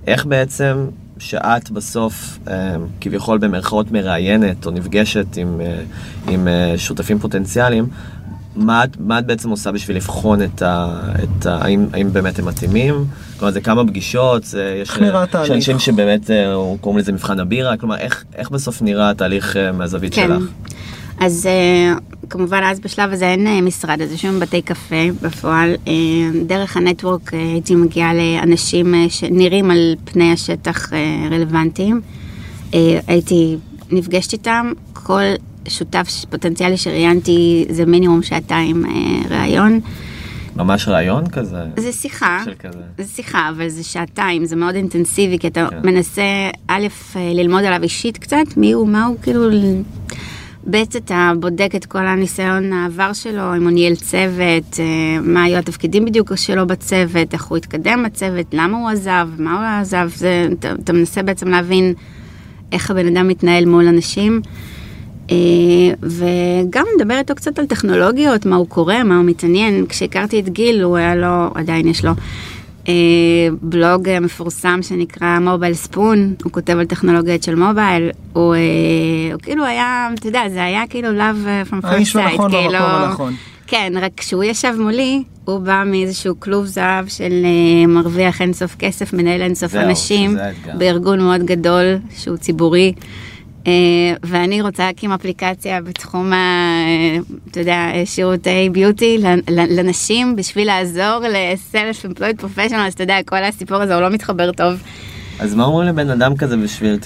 איך בעצם שאת בסוף אה, כביכול במרכאות מראיינת או נפגשת עם, אה, עם שותפים פוטנציאליים, מה מה את בעצם עושה בשביל לבחון את ה... את ה האם, האם באמת הם מתאימים? כלומר, זה כמה פגישות, זה, יש? יש אנשים שבאמת אה, קוראים לזה מבחן הבירה, כלומר, איך, איך בסוף נראה התהליך אה, מהזווית כן. שלך? אז אה, כמובן אז בשלב הזה אין משרד, אז יושבים בבתי קפה בפועל. דרך הנטוורק הייתי מגיעה לאנשים שנראים על פני השטח רלוונטיים. הייתי נפגשת איתם, כל שותף פוטנציאלי שראיינתי זה מינימום שעתיים ראיון. ממש רעיון כזה? זה שיחה, כזה. זה שיחה, אבל זה שעתיים, זה מאוד אינטנסיבי, כי אתה כן. מנסה, א', ללמוד עליו אישית קצת, מי הוא, מה הוא, כאילו, ב', אתה בודק את כל הניסיון העבר שלו, אם הוא ניהל צוות, אה, מה היו התפקידים בדיוק שלו בצוות, איך הוא התקדם בצוות, למה הוא עזב, מה הוא עזב, זה, אתה, אתה מנסה בעצם להבין איך הבן אדם מתנהל מול אנשים. אה, וגם לדבר איתו קצת על טכנולוגיות, מה הוא קורא, מה הוא מתעניין. כשהכרתי את גיל, הוא היה לו, עדיין יש לו, אה, בלוג מפורסם שנקרא מובייל ספון, הוא כותב על טכנולוגיות של מובייל, הוא, אה, הוא כאילו היה, אתה יודע, זה היה כאילו love from first sight, הנכון כאילו, הנכון. כן, רק כשהוא ישב מולי, הוא בא מאיזשהו כלוב זהב של מרוויח אינסוף כסף, מנהל אינסוף אנשים. בארגון מאוד גדול שהוא ציבורי. אה, ואני רוצה להקים אפליקציה בתחום, ה, אה, אתה יודע, שירותי ביוטי לנשים בשביל לעזור ל-self-employed professionals, אתה יודע, כל הסיפור הזה הוא לא מתחבר טוב. אז מה אומרים לבן אדם כזה בשביל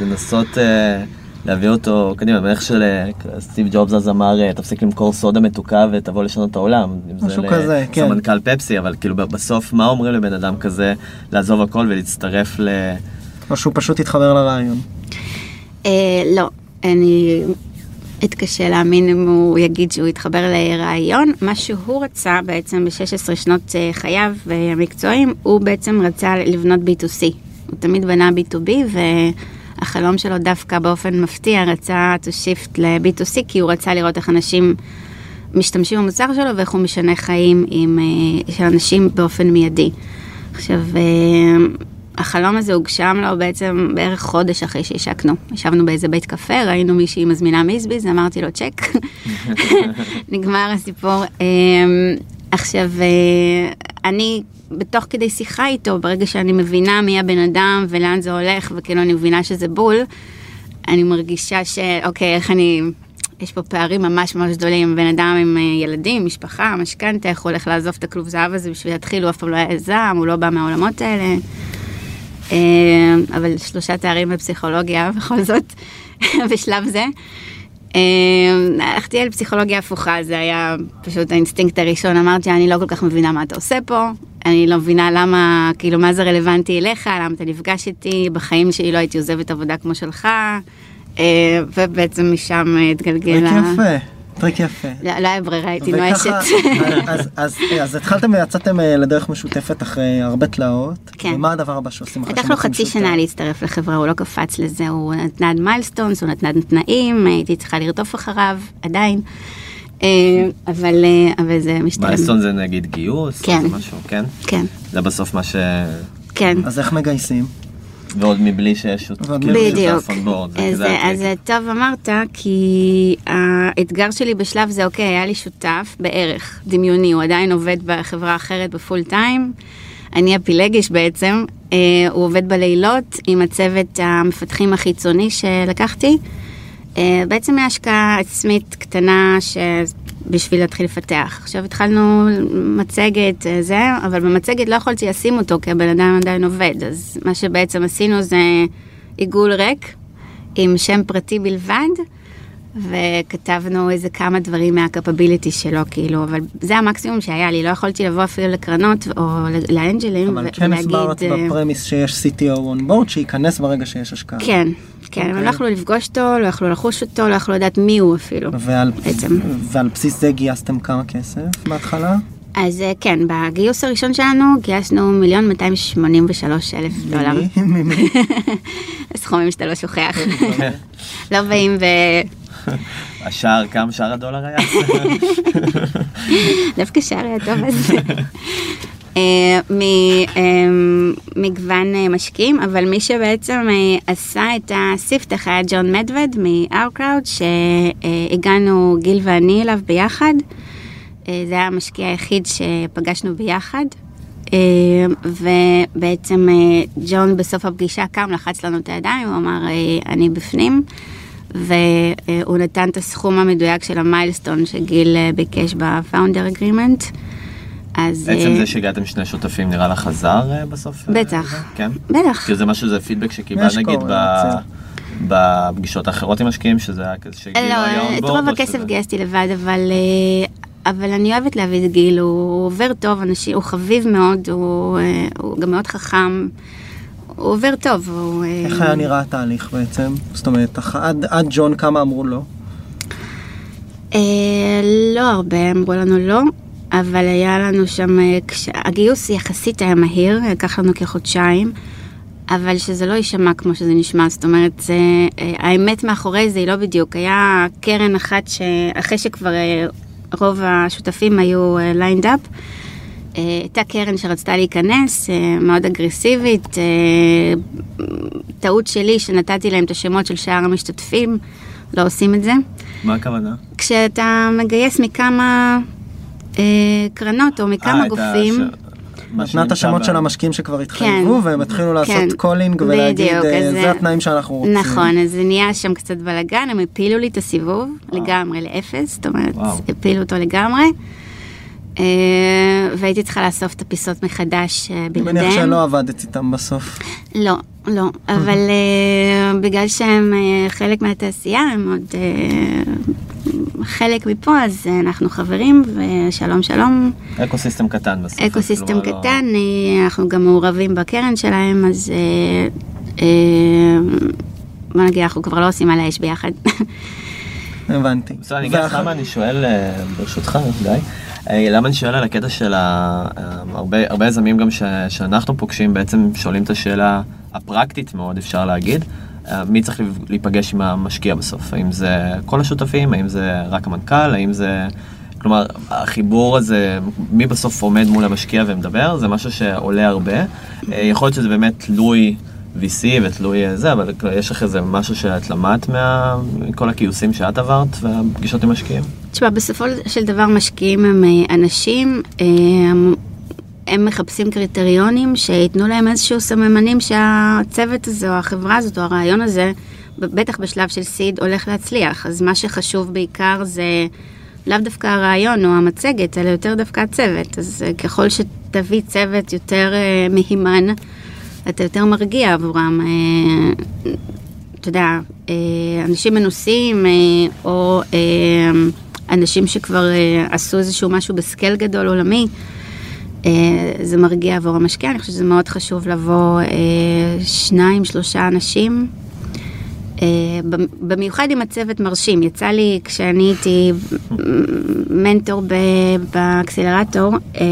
לנסות אה, להביא אותו קדימה, ואיך שסטיב ג'ובס אז אמר תפסיק למכור סודה מתוקה ותבוא לשנות את העולם. משהו ל- כזה, כן. סמנכ"ל פפסי, אבל כאילו בסוף מה אומרים לבן אדם כזה לעזוב הכל ולהצטרף ל... או שהוא פשוט יתחבר לרעיון. אה, לא, אני אתקשה להאמין אם הוא יגיד שהוא יתחבר לרעיון. מה שהוא רצה בעצם ב-16 שנות אה, חייו המקצועיים, הוא בעצם רצה לבנות B2C. הוא תמיד בנה B2B והחלום שלו דווקא באופן מפתיע רצה to shift ל-B2C כי הוא רצה לראות איך אנשים משתמשים במוצר שלו ואיך הוא משנה חיים עם, אה, של אנשים באופן מיידי. עכשיו, החלום הזה הוגשם לו בעצם בערך חודש אחרי שהשקנו. ישבנו באיזה בית קפה, ראינו מישהי מזמינה מיזביז, אמרתי לו צ'ק, נגמר הסיפור. אה, עכשיו, אה, אני בתוך כדי שיחה איתו, ברגע שאני מבינה מי הבן אדם ולאן זה הולך, וכאילו אני מבינה שזה בול, אני מרגישה שאוקיי, איך אני... יש פה פערים ממש ממש גדולים, בן אדם עם אה, ילדים, משפחה, משכנתה, איך הוא הולך לעזוב את הכלוב זהב הזה בשביל להתחיל, הוא אף פעם לא היה יזם, הוא לא בא מהעולמות האלה. אה, אבל שלושה תארים בפסיכולוגיה בכל זאת, בשלב זה. אה, הלכתי על פסיכולוגיה הפוכה, זה היה פשוט האינסטינקט הראשון, אמרתי, אני לא כל כך מבינה מה אתה עושה פה, אני לא מבינה למה, כאילו, מה זה רלוונטי אליך, למה אתה נפגש איתי, בחיים שלי לא הייתי עוזבת עבודה כמו שלך, אה, ובעצם משם התגלגל יפה, טריק יפה. לא לא היה ברירה, הייתי נואשת. אז- אז- אז התחלתם ויצאתם אה, לדרך משותפת אחרי הרבה תלאות. כן. ומה הדבר הבא שעושים אחרי לקח לו חצי? שנה להצטרף לחברה, הוא לא קפץ לזה, הוא נתן milestones, הוא נתן תנאים, הייתי צריכה לרדוף אחריו, עדיין. אה, אבל אה, אבל זה משתלם. milestone זה נגיד גיוס? כן. זה משהו, כן? כן, זה בסוף מה ש... כן. אז איך מגייסים? ועוד מבלי שיש כאילו, בדיוק. אז, אז הטריק. טוב אמרת, כי האתגר שלי בשלב זה, אוקיי, היה לי שותף בערך דמיוני, הוא עדיין עובד בחברה אחרת בפול טיים. אני הפילגש בעצם, אה, הוא עובד בלילות עם הצוות המפתחים החיצוני שלקחתי. אה, בעצם מהשקעה עצמית קטנה בשביל להתחיל לפתח. עכשיו התחלנו מצגת, אה, זה, אבל במצגת לא יכולתי לשים אותו כי הבן אדם עדיין עובד, אז מה שבעצם עשינו זה עיגול ריק עם שם פרטי בלבד. וכתבנו איזה כמה דברים מהקפביליטי שלו, כאילו, אבל זה המקסימום שהיה לי, לא יכולתי לבוא אפילו לקרנות או לאנג'לים אבל ו- כן הסברת אה, בפרמיס שיש CTO on board שייכנס ברגע שיש השקעה. כן, כן, הם לא יכלו לפגוש אותו, לא יכלו לחוש אותו, לא יכלו לדעת מי הוא אפילו. ועל, בעצם. ועל בסיס זה גייסתם כמה כסף בהתחלה? אז אה, כן, בגיוס הראשון שלנו גייסנו מיליון 283 אלף דולר. סכומים שאתה לא שוכח. לא באים ו... השער, כמה שער הדולר היה? דווקא שער היה טוב אז. אה, ממגוון אה, משקיעים, אבל מי שבעצם אה, עשה את הספתח היה ג'ון מדווד מ-Our Crowd, שהגענו גיל ואני אליו ביחד. אה, זה היה המשקיע היחיד שפגשנו ביחד. אה, ובעצם אה, ג'ון בסוף הפגישה קם, לחץ לנו את הידיים, הוא אמר, אה, אני בפנים. והוא נתן את הסכום המדויק של המיילסטון שגיל אה, ביקש ב-Founder Agreement. אז... בעצם אה, זה שהגעתם שני שותפים נראה לך עזר אה, בסוף? אה, בטח. כן? בטח. כאילו זה משהו, זה פידבק שקיבלת נגיד ב-. בפגישות האחרות עם משקיעים, שזה היה כזה שגיל לא, היה on את רוב הכסף שזה- גייסתי לבד, אבל, אבל אני אוהבת להביא את גיל, הוא עובר טוב, אנשים, הוא חביב מאוד, הוא, הוא גם מאוד חכם, הוא עובר טוב. הוא, איך היה נראה התהליך בעצם? זאת אומרת, אח- עד עד ג'ון כמה אמרו לא? אה, לא הרבה, אמרו לנו לא, אבל היה לנו שם, אה, כש... הגיוס יחסית היה מהיר, לקח לנו כחודשיים, אבל שזה לא יישמע כמו שזה נשמע, זאת אומרת, זה, אה, האמת מאחורי זה היא לא בדיוק, היה קרן אחת שאחרי שכבר אה, רוב השותפים היו lined up, הייתה קרן שרצתה להיכנס, מאוד אגרסיבית, טעות שלי שנתתי להם את השמות של שאר המשתתפים, לא עושים את זה. מה הכוונה? כשאתה מגייס מכמה קרנות או מכמה אה, גופים. נתנה את השמות של המשקיעים שכבר התחייבו, והם התחילו לעשות כן. calling ולהגיד, אה, זה התנאים שאנחנו רוצים. נכון, אז זה נהיה שם קצת בלאגן, הם הפילו לי את הסיבוב לגמרי לאפס, זאת אומרת. הפילו אותו לגמרי. אה, והייתי צריכה לאסוף את הפיסות מחדש אה, אני בלעדיהם. מניח שלא עבדת איתם בסוף. לא, לא, אבל אה, בגלל שהם חלק מהתעשייה, הם עוד חלק מפה, אז אנחנו חברים, ושלום שלום. ecosystem קטן בסוף. eco אז system כלומר, לא- קטן, אנחנו גם מעורבים בקרן שלהם, אז בוא נגיד, אנחנו כבר לא עושים על האש ביחד. הבנתי. בסדר, אני אגיד לך למה אני שואל, ברשותך, גיא, למה אני שואל על הקטע של ה... אה, הרבה הרבה יזמים גם ש- שאנחנו פוגשים בעצם שואלים את השאלה הפרקטית מאוד, אפשר להגיד, אה, מי צריך להיפגש עם המשקיע בסוף? האם זה כל השותפים? האם זה רק המנכ"ל? האם זה... כלומר, החיבור הזה, מי בסוף עומד מול המשקיע ומדבר, זה משהו שעולה הרבה. אה, יכול להיות שזה באמת תלוי VC ותלוי אה, זה, אבל יש לך איזה משהו שאת למדת מה- מכל הכיוסים שאת עברת והפגישות עם משקיעים? תשמע, בסופו של דבר משקיעים הם אה, אנשים, אה, הם מחפשים קריטריונים שייתנו להם איזשהו סממנים שהצוות הזה או החברה הזאת או הרעיון הזה, בטח בשלב של סיד, הולך להצליח. אז מה שחשוב בעיקר זה לאו דווקא הרעיון או המצגת, אלא יותר דווקא הצוות. אז אה, ככל שתביא צוות יותר מהימן, אתה יותר מרגיע עבורם. אתה יודע, אנשים מנוסים, או אנשים שכבר אה, עשו איזשהו משהו בסקייל גדול עולמי, אה, זה מרגיע עבור המשקיע. אני חושבת שזה מאוד חשוב לבוא אה, שניים, שלושה אנשים. במ- במיוחד עם הצוות מרשים. יצא לי כשאני הייתי מנטור באקסלרטור, אה,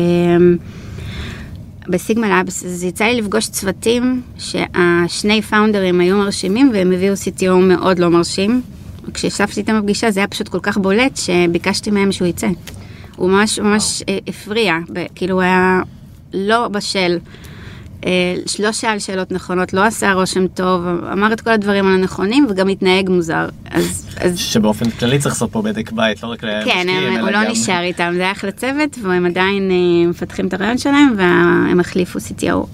בסיגמה לאבס, אז יצא לי לפגוש צוותים שהשני פאונדרים היו מרשימים והם הביאו CTO מאוד לא מרשים. כשישבתי איתם בפגישה זה היה פשוט כל כך בולט שביקשתי מהם שהוא יצא. הוא ממש ממש אה, הפריע, כאילו הוא היה לא בשל. אה, לא שאל שאלות נכונות, לא עשה רושם טוב, אמר את כל הדברים הנכונים וגם התנהג מוזר. אז, אז שבאופן כללי צריך לעשות פה בדק בית, לא רק למשקיעים, כן, הם, הוא לא גם- נשאר איתם, זה היה אחלה צוות, והם עדיין אה, מפתחים את הרעיון שלהם, והם החליפו CTO.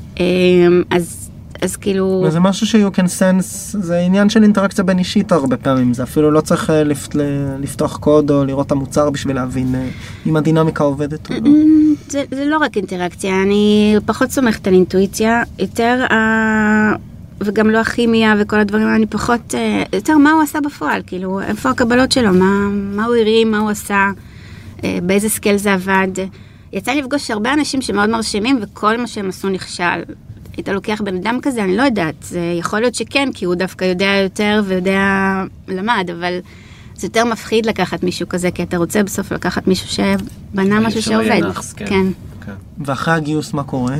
אז, אז כאילו, וזה משהו ש-you can sense, זה עניין של אינטראקציה בין אישית הרבה פעמים, זה אפילו לא צריך אה, לפתוח קוד או לראות את המוצר בשביל להבין אה, אם הדינמיקה עובדת או לא. אמ, זה, זה לא רק אינטראקציה, אני פחות סומכת על אינטואיציה, יותר ה... וגם לא הכימיה וכל הדברים, אני פחות, אה, יותר מה הוא עשה בפועל, כאילו, איפה הקבלות שלו, מה, מה הוא הרים, מה הוא עשה, אה, באיזה scale זה עבד. יצא לפגוש הרבה אנשים שמאוד מרשימים וכל מה שהם עשו נכשל. היית לוקח בן אדם כזה, אני לא יודעת, זה יכול להיות שכן, כי הוא דווקא יודע יותר ויודע, למד, אבל זה יותר מפחיד לקחת מישהו כזה, כי אתה רוצה בסוף לקחת מישהו שבנה משהו שעובד. נאחס, כן. כן. כן. ואחרי הגיוס מה קורה?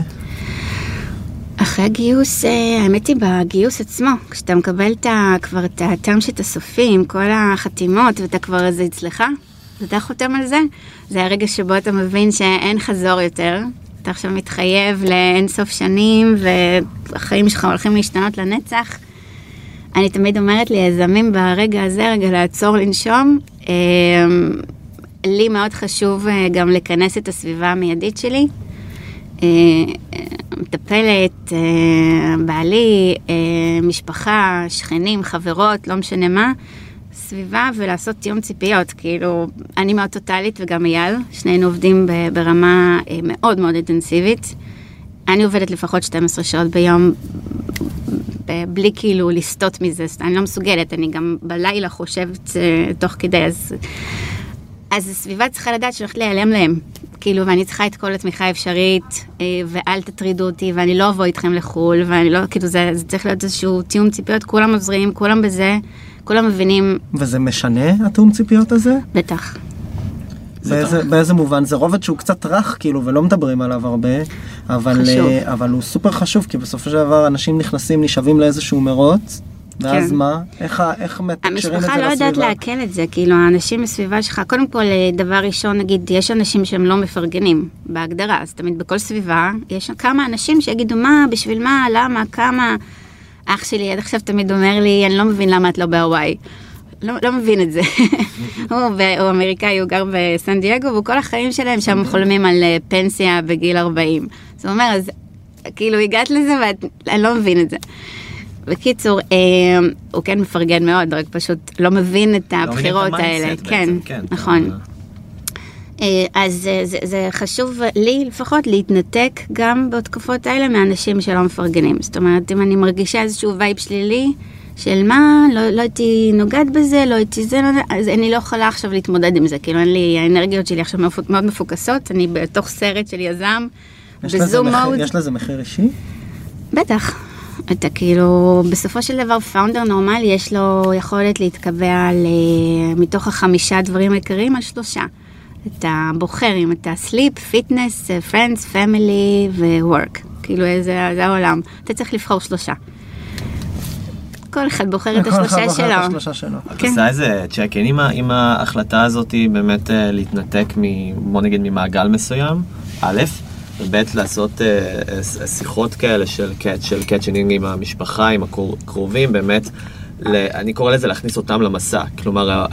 אחרי הגיוס, אה, האמת היא בגיוס עצמו, כשאתה מקבל את ה, כבר את הטעם שאת הסופי עם כל החתימות ואתה כבר זה אצלך, ואתה חותם על זה, זה הרגע שבו אתה מבין שאין חזור יותר. אתה עכשיו מתחייב לאין סוף שנים והחיים שלך הולכים להשתנות לנצח. אני תמיד אומרת ליזמים ברגע הזה, רגע לעצור לנשום. אה, לי מאוד חשוב אה, גם לכנס את הסביבה המיידית שלי. אה, מטפלת, אה, בעלי, משפחה, שכנים, חברות, לא משנה מה, סביבה ולעשות תיאום ציפיות. כאילו, אני מאוד טוטאלית וגם אייל, שנינו עובדים ברמה אה, מאוד מאוד אינטנסיבית. אני עובדת לפחות 12 שעות ביום, בלי כאילו לסטות מזה, אני לא מסוגלת, אני גם בלילה חושבת אה, תוך כדי, אז... אז הסביבה צריכה לדעת שהולכת להיעלם להם. כאילו, ואני צריכה את כל התמיכה האפשרית, אה, ואל תטרידו אותי, ואני לא אבוא איתכם לחו"ל, ואני לא, כאילו, זה, זה צריך להיות איזשהו תיאום ציפיות, כולם עוזרים, כולם בזה, כולם מבינים, וזה משנה התיאום ציפיות הזה? בטח. באיזה, באיזה מובן? זה רובד שהוא קצת רך כאילו ולא מדברים עליו הרבה, אבל, חשוב. אה, אבל הוא סופר חשוב כי בסופו של דבר אנשים נכנסים, נשאבים לאיזשהו מרוץ, ואז כן. מה? איך, איך מתקשרים את זה לסביבה? המשפחה לא יודעת לעכל את זה, כאילו האנשים בסביבה שלך, קודם כל, אה, דבר ראשון, נגיד, יש אנשים שהם לא מפרגנים, בהגדרה, אז תמיד בכל סביבה, יש כמה אנשים שיגידו, מה, בשביל מה, למה, כמה. אח שלי עד עכשיו תמיד אומר לי, אני לא מבין למה את לא בהוואי. לא, לא מבין את זה. הוא, ב- הוא אמריקאי, הוא גר בסן דייגו, והוא כל החיים שלהם שם חולמים על אה, פנסיה בגיל 40. אז הוא אומר, אז כאילו הגעת לזה ואני לא מבין את זה. בקיצור, אה, הוא כן מפרגן מאוד, רק פשוט לא מבין את לא הבחירות האלה. ה mindset כן, בעצם, כן. נכון. אה, אז אה, זה, זה חשוב לי לפחות להתנתק גם בתקופות האלה מאנשים שלא מפרגנים. זאת אומרת, אם אני מרגישה איזשהו vibe שלילי של מה, לא, לא הייתי נוגעת בזה, לא הייתי זה, לא, אז אני לא יכולה עכשיו להתמודד עם זה. כאילו, אין לי, האנרגיות שלי עכשיו מאוד- מאוד מפוקסות, אני בתוך סרט של יזם, ב zoom mode. יש לזה מחיר אישי? בטח. אתה כאילו, בסופו של דבר founder נורמלי יש לו יכולת להתקבע אה, מתוך החמישה דברים העיקריים על שלושה. אתה בוחר אם אתה sleep, fitness, friends, family ו-work. כאילו זה, זה העולם. אתה צריך לבחור שלושה. כל אחד בוחר את כל אחד השלושה בוחר את שלו. השלושה שלו. את כן. עושה איזה צ'ק אין עם ההחלטה הזאת באמת אה, להתנתק מ... בוא נגיד ממעגל מסוים, א', וב' לעשות אה, אה, שיחות כאלה של cut, של catching עם המשפחה, עם הקרובים, באמת, ל... אני קורא לזה להכניס אותם למסע. כלומר,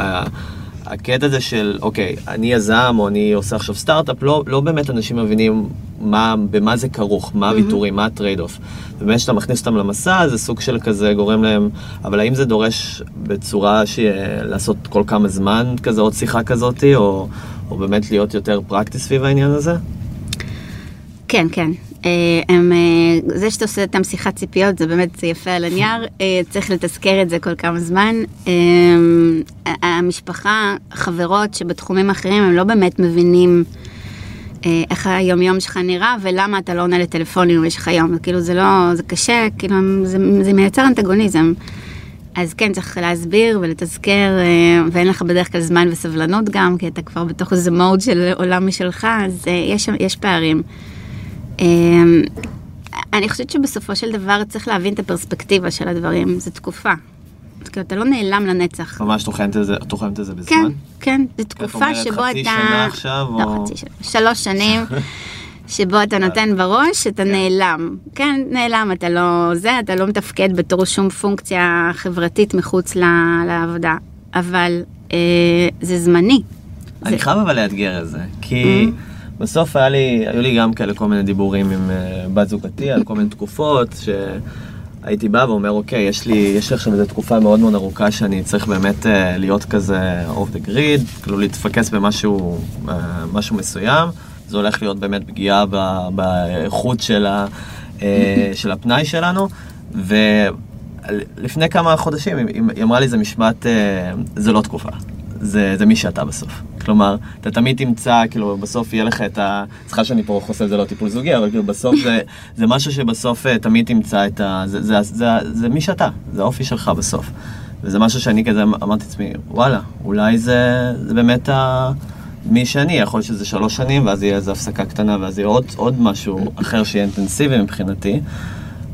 הקטע הזה של, אוקיי, אני יזם או אני עושה עכשיו סטארט-אפ, לא, לא באמת אנשים מבינים מה, במה זה כרוך, מה הוויתורים, מה ה trade-off. ובאמת כשאתה מכניס אותם למסע, זה סוג של כזה גורם להם, אבל האם זה דורש בצורה ש... לעשות כל כמה זמן כזה עוד שיחה כזאת, או, או באמת להיות יותר פרקטי סביב העניין הזה? כן, כן. אה, הם, אה, זה שאתה עושה איתם שיחת ציפיות זה באמת יפה על הנייר, אה, צריך לתזכר את זה כל כמה זמן. המשפחה, חברות שבתחומים אחרים הם לא באמת מבינים איך היומיום שלך נראה ולמה אתה לא עונה לטלפונים במשך היום. כאילו זה לא, זה קשה, כאילו זה, זה מייצר אנטגוניזם. אז כן, צריך להסביר ולתזכר, ואין לך בדרך כלל זמן וסבלנות גם, כי אתה כבר בתוך איזה מוד של עולם משלך, אז יש, יש פערים. אמ, אני חושבת שבסופו של דבר צריך להבין את הפרספקטיבה של הדברים, זו תקופה. אתה לא נעלם לנצח. ממש תוחמת את זה, תוחמת את זה בזמן? כן, כן, זו תקופה אומרת שבו חצי אתה... שנה עכשיו, לא או- חצי שנה, שלוש שנים. שבו אתה נותן בראש, אתה נעלם. כן, נעלם, אתה לא זה, אתה לא מתפקד בתור שום פונקציה חברתית מחוץ ל- לעבודה. אבל אה, זה זמני. אני זה- חייב אבל לאתגר את זה, כי בסוף היה לי, היו לי גם כאלה כל מיני דיבורים עם אה, בת זוגתי על כל מיני תקופות, שהייתי בא ואומר, אוקיי, יש לי, יש לי עכשיו איזו תקופה מאוד מאוד ארוכה שאני צריך באמת אה, להיות כזה אוף דה גריד, כאילו להתפקס במשהו אה, משהו מסוים, זה הולך להיות באמת פגיעה באיכות של, ה, של הפנאי שלנו, ו... לפני כמה חודשים היא אמרה לי משפט, אה, זה לא תקופה, זה, זה מי שאתה בסוף. כלומר, אתה תמיד תמצא, כאילו, בסוף יהיה לך את ה... סליחה שאני פה את זה לא טיפול זוגי, אבל כאילו בסוף זה, זה משהו שבסוף אה, תמיד תמצא את ה... זה, זה, זה, זה, זה מי שאתה, זה האופי שלך בסוף. וזה משהו שאני כזה אמרתי לעצמי, וואלה, אולי זה, זה באמת ה... מי שאני, יכול להיות שזה שלוש שנים, ואז יהיה איזו הפסקה קטנה, ואז יהיה עוד, עוד משהו אחר שיהיה אינטנסיבי מבחינתי.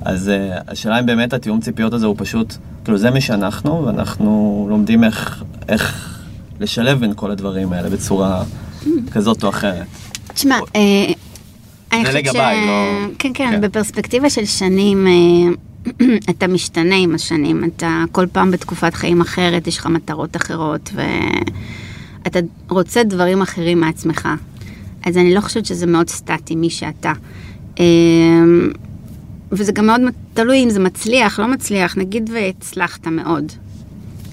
אז uh, השאלה אם באמת התיאום ציפיות הזה הוא פשוט, כאילו זה מי שאנחנו, ואנחנו לומדים איך, איך לשלב בין כל הדברים האלה בצורה כזאת או אחרת. תשמע, אה, אני זה חושבת לגביי, לא- כן, כן, כן. בפרספקטיבה של שנים, אה, אתה משתנה עם השנים, אתה כל פעם בתקופת חיים אחרת, יש לך מטרות אחרות, ואתה רוצה דברים אחרים מעצמך. אז אני לא חושבת שזה מאוד סטטי, מי שאתה. אה, וזה גם מאוד תלוי אם זה מצליח, לא מצליח, נגיד והצלחת מאוד.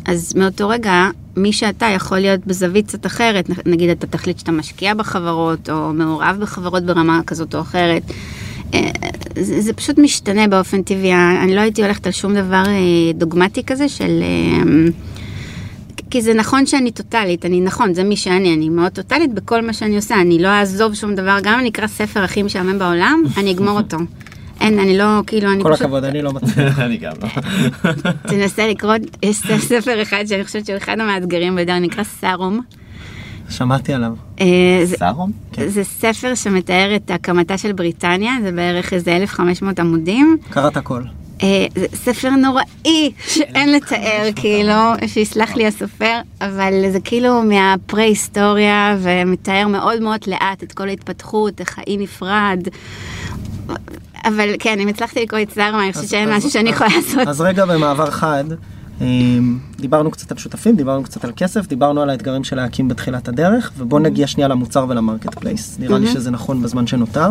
אז מאותו רגע, מי שאתה יכול להיות בזווית קצת אחרת, נגיד אתה תחליט שאתה משקיע בחברות, או מעורב בחברות ברמה כזאת או אחרת. אה, זה, זה פשוט משתנה באופן טבעי, אני לא הייתי הולכת על שום דבר אה, דוגמטי כזה של... אה, כי זה נכון שאני טוטאלית, אני נכון, זה מי שאני, אני מאוד טוטאלית בכל מה שאני עושה, אני לא אעזוב שום דבר, גם אם אני אקרא ספר הכי משעמם בעולם, אני אגמור אותו. אין, אני לא, כאילו, אני כל פשוט... הכבוד, אני לא מצליח. אני גם לא. תנסה לקרוא, יש ספר אחד שאני חושבת שהוא אחד המאתגרים ביותר, נקרא סארום. שמעתי עליו. אה, סארום? זה ספר שמתאר את הקמתה של בריטניה, זה בערך איזה 1,500 עמודים. קראת הכל. אה, זה ספר נוראי שאין לתאר, כאילו, שיסלח לי הסופר, אבל זה כאילו מהפרה-היסטוריה ומתאר מאוד מאוד לאט את כל ההתפתחות, איך האי נפרד. אבל כן, אם הצלחתי לקרוא את סארמה, אני חושבת שאין משהו שאני יכולה לעשות. אז רגע במעבר חד, אמ, דיברנו קצת על שותפים, דיברנו קצת על כסף, דיברנו על האתגרים של להקים בתחילת הדרך, ובואו נגיע שנייה למוצר ול marketplace. נראה לי מהמם. שזה נכון בזמן שנותר.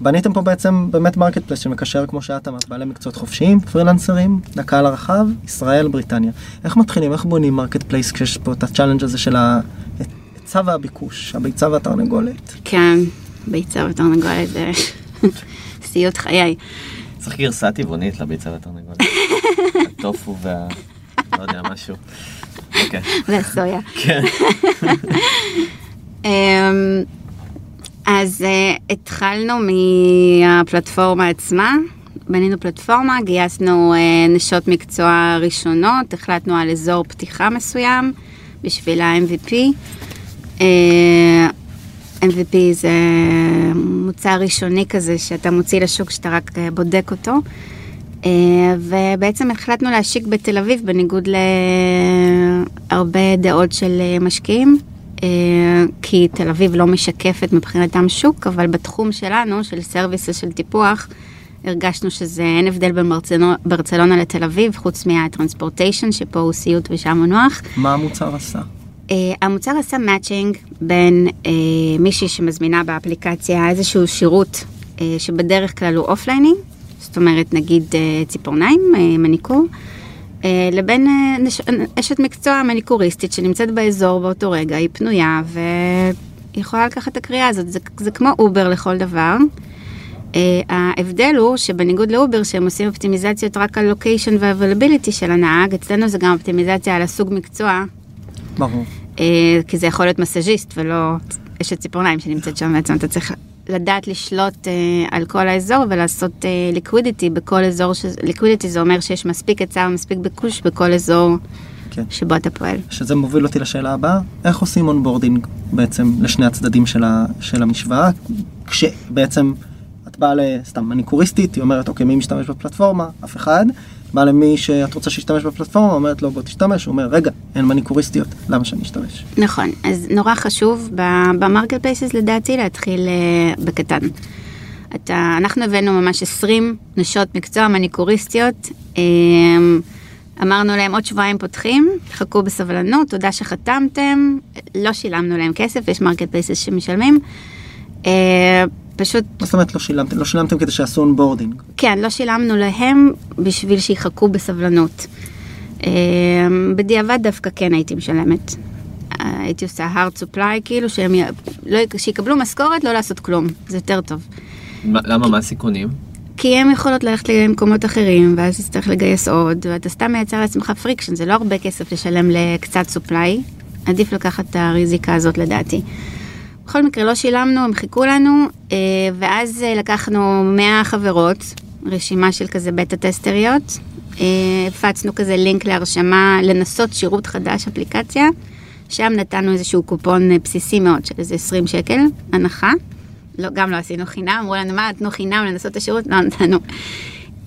בניתם פה בעצם באמת marketplace שמקשר כמו שאת אמרת, בעלי מקצועות חופשיים, פרילנסרים, לקהל הרחב, ישראל, בריטניה. איך מתחילים, איך בונים marketplace כשיש פה את ה challenge הזה של ההיצע והביקוש, הביצה והתרנגולת? כן, ביצה ותרנגולת זה סיוט חיי. צריך גרסה טבעונית לביצה והתרנגולת. הטופו וה... לא יודע, משהו. אוקיי. והסויה. כן. אמ, אז אה, התחלנו מהפלטפורמה עצמה, בנינו פלטפורמה, גייסנו אה, נשות מקצוע ראשונות, החלטנו על אזור פתיחה מסוים בשביל ה-MVP. MVP זה מוצר ראשוני כזה שאתה מוציא לשוק שאתה רק אה, בודק אותו. אה, ובעצם החלטנו להשיק בתל אביב בניגוד להרבה דעות של אה, משקיעים. כי תל אביב לא משקפת מבחינתם שוק, אבל בתחום שלנו, של services של טיפוח, הרגשנו שזה אין הבדל בין ברצלונה לתל אביב, חוץ מה transportation, שפה הוא סיוט ושם הוא נוח. מה המוצר עשה? אה, המוצר עשה matching בין אה, מישהי שמזמינה באפליקציה איזשהו שירות אה, שבדרך כלל הוא offline-י, זאת אומרת נגיד אה, ציפורניים, אה, מניקור, אה, לבין אה, נש... אשת מקצוע מניקוריסטית שנמצאת באזור באותו רגע, היא פנויה והיא יכולה לקחת את הקריאה הזאת, זה, זה כמו אובר לכל דבר. אה, ההבדל הוא שבניגוד לאובר שהם עושים אופטימיזציות רק על location וה availability של הנהג, אצלנו זה גם אופטימיזציה על הסוג מקצוע. ברור. אה, כי זה יכול להיות מסאז'יסט ולא אשת ציפורניים שנמצאת שם בעצם, אתה צריך לדעת לשלוט אה, על כל האזור ולעשות liquidity בכל אזור, liquidity זה אומר שיש מספיק היצע ומספיק ביקוש בכל אזור כן. שבו אתה פועל. שזה מוביל אותי לשאלה הבאה, איך עושים onboarding בעצם לשני הצדדים של, ה, של המשוואה, כשבעצם את באה לסתם מניקוריסטית, היא אומרת אוקיי מי משתמש בפלטפורמה? אף אחד. באה למי שאת רוצה שישתמש בפלטפורמה, אומרת לו בוא תשתמש, הוא אומר רגע אין מניקוריסטיות, למה שאני אשתמש? נכון, אז נורא חשוב ב marketplaces לדעתי להתחיל אה, בקטן. אתה, אנחנו הבאנו ממש 20 נשות מקצוע מניקוריסטיות. אה, אמרנו להם עוד שבועיים פותחים, חכו בסבלנות, תודה שחתמתם, לא שילמנו להם כסף, יש marketplaces שמשלמים. פשוט... מה זאת אומרת לא שילמתם? לא שילמתם כדי שיעשו onboarding. כן, לא שילמנו להם בשביל שיחכו בסבלנות. אה, בדיעבד דווקא כן הייתי משלמת. הייתי עושה hard supply, כאילו שהם י... לא... שיקבלו משכורת, לא לעשות כלום, זה יותר טוב. מה- למה? מה הסיכונים? כי הם יכולות ללכת למקומות אחרים, ואז תצטרך לגייס עוד, ואתה סתם מייצר לעצמך friction, זה לא הרבה כסף לשלם לקצת supply, עדיף לקחת את הריזיקה הזאת לדעתי. בכל מקרה לא שילמנו, הם חיכו לנו, אה, ואז אה, לקחנו 100 חברות, רשימה של כזה beta testerיות, אה, הפצנו כזה לינק להרשמה, לנסות שירות חדש, אפליקציה, שם נתנו איזשהו קופון בסיסי מאוד של איזה 20 שקל, הנחה. לא, גם לא עשינו חינם, אמרו לנו מה, תנו חינם לנסות את השירות, לא נתנו.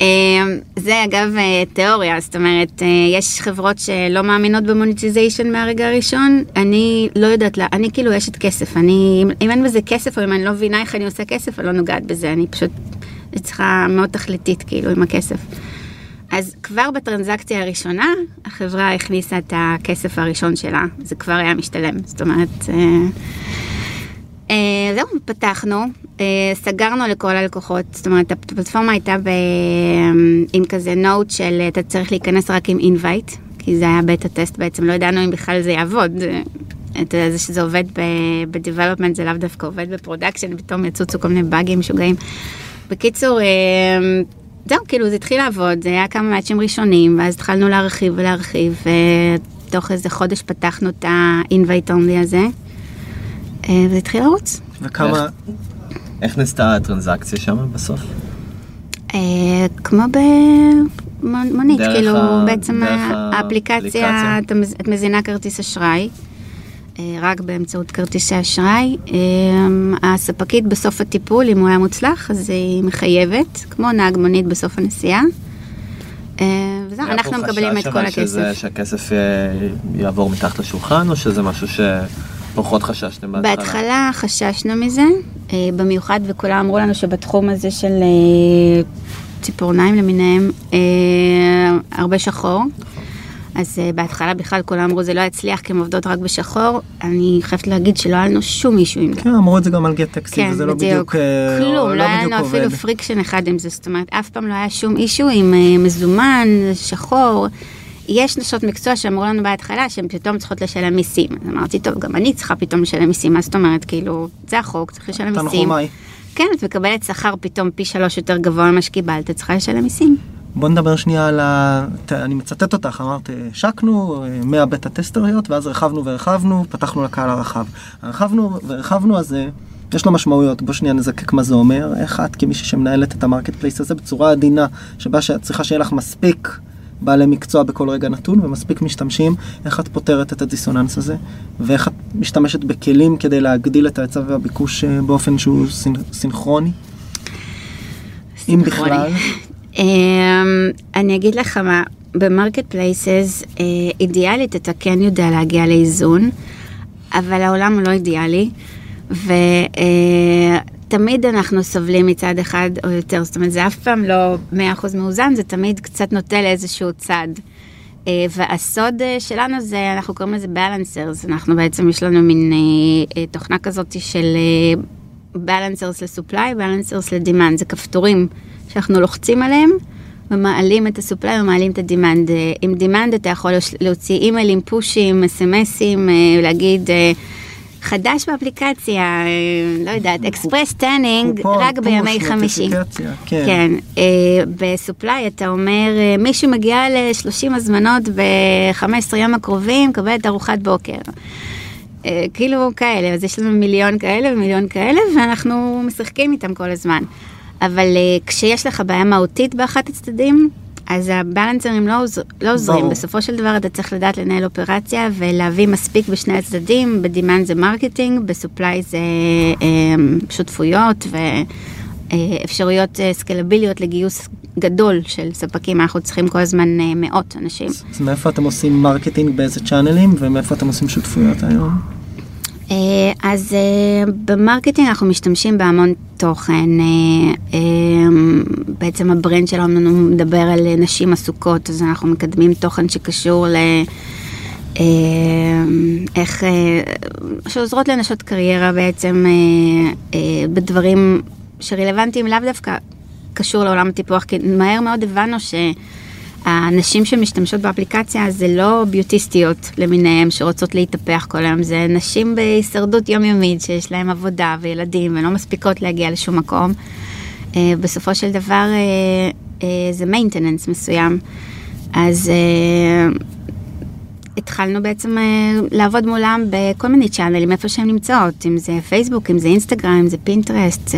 אה, זה אגב אה, תיאוריה, זאת אומרת, אה, יש חברות שלא מאמינות ב monetization מהרגע הראשון, אני לא יודעת, לה, אני כאילו אשת כסף, אני, אם- אין בזה כסף או אם אני לא מבינה איך אני עושה כסף, אני לא נוגעת בזה, אני פשוט צריכה מאוד תכליתית כאילו עם הכסף. אז כבר בטרנזקציה הראשונה, החברה הכניסה את הכסף הראשון שלה, זה כבר היה משתלם, זאת אומרת... אה, אה, זהו, פתחנו, אה, סגרנו לכל הלקוחות, זאת אומרת הפלטפורמה הייתה ב... עם כזה note של אה, אתה צריך להיכנס רק עם invite, כי זה היה beta test בעצם, לא ידענו אם בכלל זה יעבוד. אה, אתה יודע, זה שזה עובד ב-development זה לאו דווקא עובד ב production, פתאום יצוצו כל מיני באגים משוגעים. בקיצור, אה, זהו, כאילו זה התחיל לעבוד, זה היה כמה מאצ'ים ראשונים, ואז התחלנו להרחיב ולהרחיב, ותוך איזה חודש פתחנו את ה-invite only הזה, אה, וזה התחיל לרוץ. וכמה, איך נעשתה הטרנזקציה שם בסוף? אה, כמו במונית, דרך כאילו ה- בעצם דרך האפליקציה, את מזינה כרטיס אשראי, אה, רק באמצעות כרטיסי אשראי. אה, הספקית בסוף הטיפול, אם הוא היה מוצלח, אז היא מחייבת, כמו נהג מונית בסוף הנסיעה. אה, וזהו, אנחנו מקבלים את כל אבל שזה- הכסף. שהכסף אה, יעבור מתחת לשולחן, או שזה משהו שפחות חששתם בהתחלה? בהתחלה חששנו מזה, אה, במיוחד וכולם אמרו לנו שבתחום הזה של אה, ציפורניים למיניהם, אה, הרבה שחור. אז בהתחלה בכלל כולם אמרו זה לא יצליח כי הן עובדות רק בשחור. אני חייבת להגיד שלא היה לנו שום issue עם זה. כן, אמרו את זה גם על Gett Taxi, כן, וזה לא בדיוק. בדיוק אה, כלום, לא היה בדיוק לנו אפילו עובד. friction אחד עם זה, זאת אומרת, אף פעם לא היה שום issue עם מזומן, שחור. יש נשות מקצוע שאמרו לנו בהתחלה שהן פתאום צריכות לשלם מיסים. אז אמרתי, טוב, גם אני צריכה פתאום לשלם מיסים, מה זאת אומרת, כאילו, זה החוק, צריך לשלם מיסים. כן, את מקבלת שכר פתאום פי שלוש יותר גבוה ממה שקיבלת, צריכה לשלם מיסים. בוא נדבר שנייה על ה... אני מצטט אותך, אמרת, השקנו אה, 100 בטה טסטריות, ואז הרחבנו והרחבנו, פתחנו לקהל הרחב. הרחבנו והרחבנו, אז אה, יש לו משמעויות. בוא שנייה נזקק מה זה אומר. איך את, כמישהי שמנהלת את ה marketplace הזה בצורה עדינה, שבה שאת צריכה שיהיה לך מספיק בעלי מקצוע בכל רגע נתון ומספיק משתמשים, איך את פותרת את הדיסוננס הזה, ואיך את משתמשת בכלים כדי להגדיל את ההיצע והביקוש אה, באופן שהוא סינ- סינכרוני? אם. בכלל. אמ, אני אגיד לך מה, ב marketplaces אידיאלית אתה כן יודע להגיע לאיזון, אבל העולם הוא לא אידיאלי, ותמיד אנחנו סובלים מצד אחד או יותר, זאת אומרת זה אף פעם לא 100% מאוזן, זה תמיד קצת נוטה לאיזשהו צד. אה, והסוד אה, שלנו זה, אנחנו קוראים לזה balancers, אנחנו בעצם, יש לנו מין אה, תוכנה כזאת של balancers ל supply, balancers ל demand, זה כפתורים שאנחנו לוחצים עליהם ומעלים את ה supply ומעלים את ה demand. עם demand אתה יכול להוציא אימיילים, פושים, אסמסים, להגיד... חדש באפליקציה, לא יודעת, express tanning, רק בימי חמישי. כן. כן, אה, ב supply אתה אומר, אה, מישהו מגיע ל-30 הזמנות ב-15 יום הקרובים, מקבלת ארוחת בוקר. אה, כאילו כאלה, אז יש לנו מיליון כאלה ומיליון כאלה, ואנחנו משחקים איתם כל הזמן. אבל אה, כשיש לך בעיה מהותית באחת הצדדים, אז הבלנסרים לא, עוז, לא עוזרים. ברור. בסופו של דבר אתה צריך לדעת לנהל אופרציה ולהביא מספיק בשני הצדדים. ב demand זה marketing, ב supply זה אה, שותפויות ואפשרויות אה, סקלביליות לגיוס גדול של ספקים. אנחנו צריכים כל הזמן אה, מאות אנשים. אז מאיפה אתם עושים marketing באיזה צ'אנלים, ומאיפה אתם עושים שותפויות היום? אה, אז אה, ב marketing אנחנו משתמשים בהמון תוכן. אה, בעצם ה brand שלנו מדבר על נשים עסוקות, אז אנחנו מקדמים תוכן שקשור ל... איך, שעוזרות לנשות קריירה בעצם בדברים שרלוונטיים לאו דווקא קשור לעולם הטיפוח, כי מהר מאוד הבנו שהנשים שמשתמשות באפליקציה זה לא ביוטיסטיות למיניהן שרוצות להתהפך כל היום, זה נשים בהישרדות יומיומית שיש להן עבודה וילדים ולא מספיקות להגיע לשום מקום. אה, בסופו של דבר אה, אה, זה מיינטננס מסוים. אז התחלנו בעצם לעבוד מולם בכל מיני צ'אנלים, איפה שהן נמצאות, אם זה פייסבוק, אם זה אינסטגרם, אם זה פינטרסט,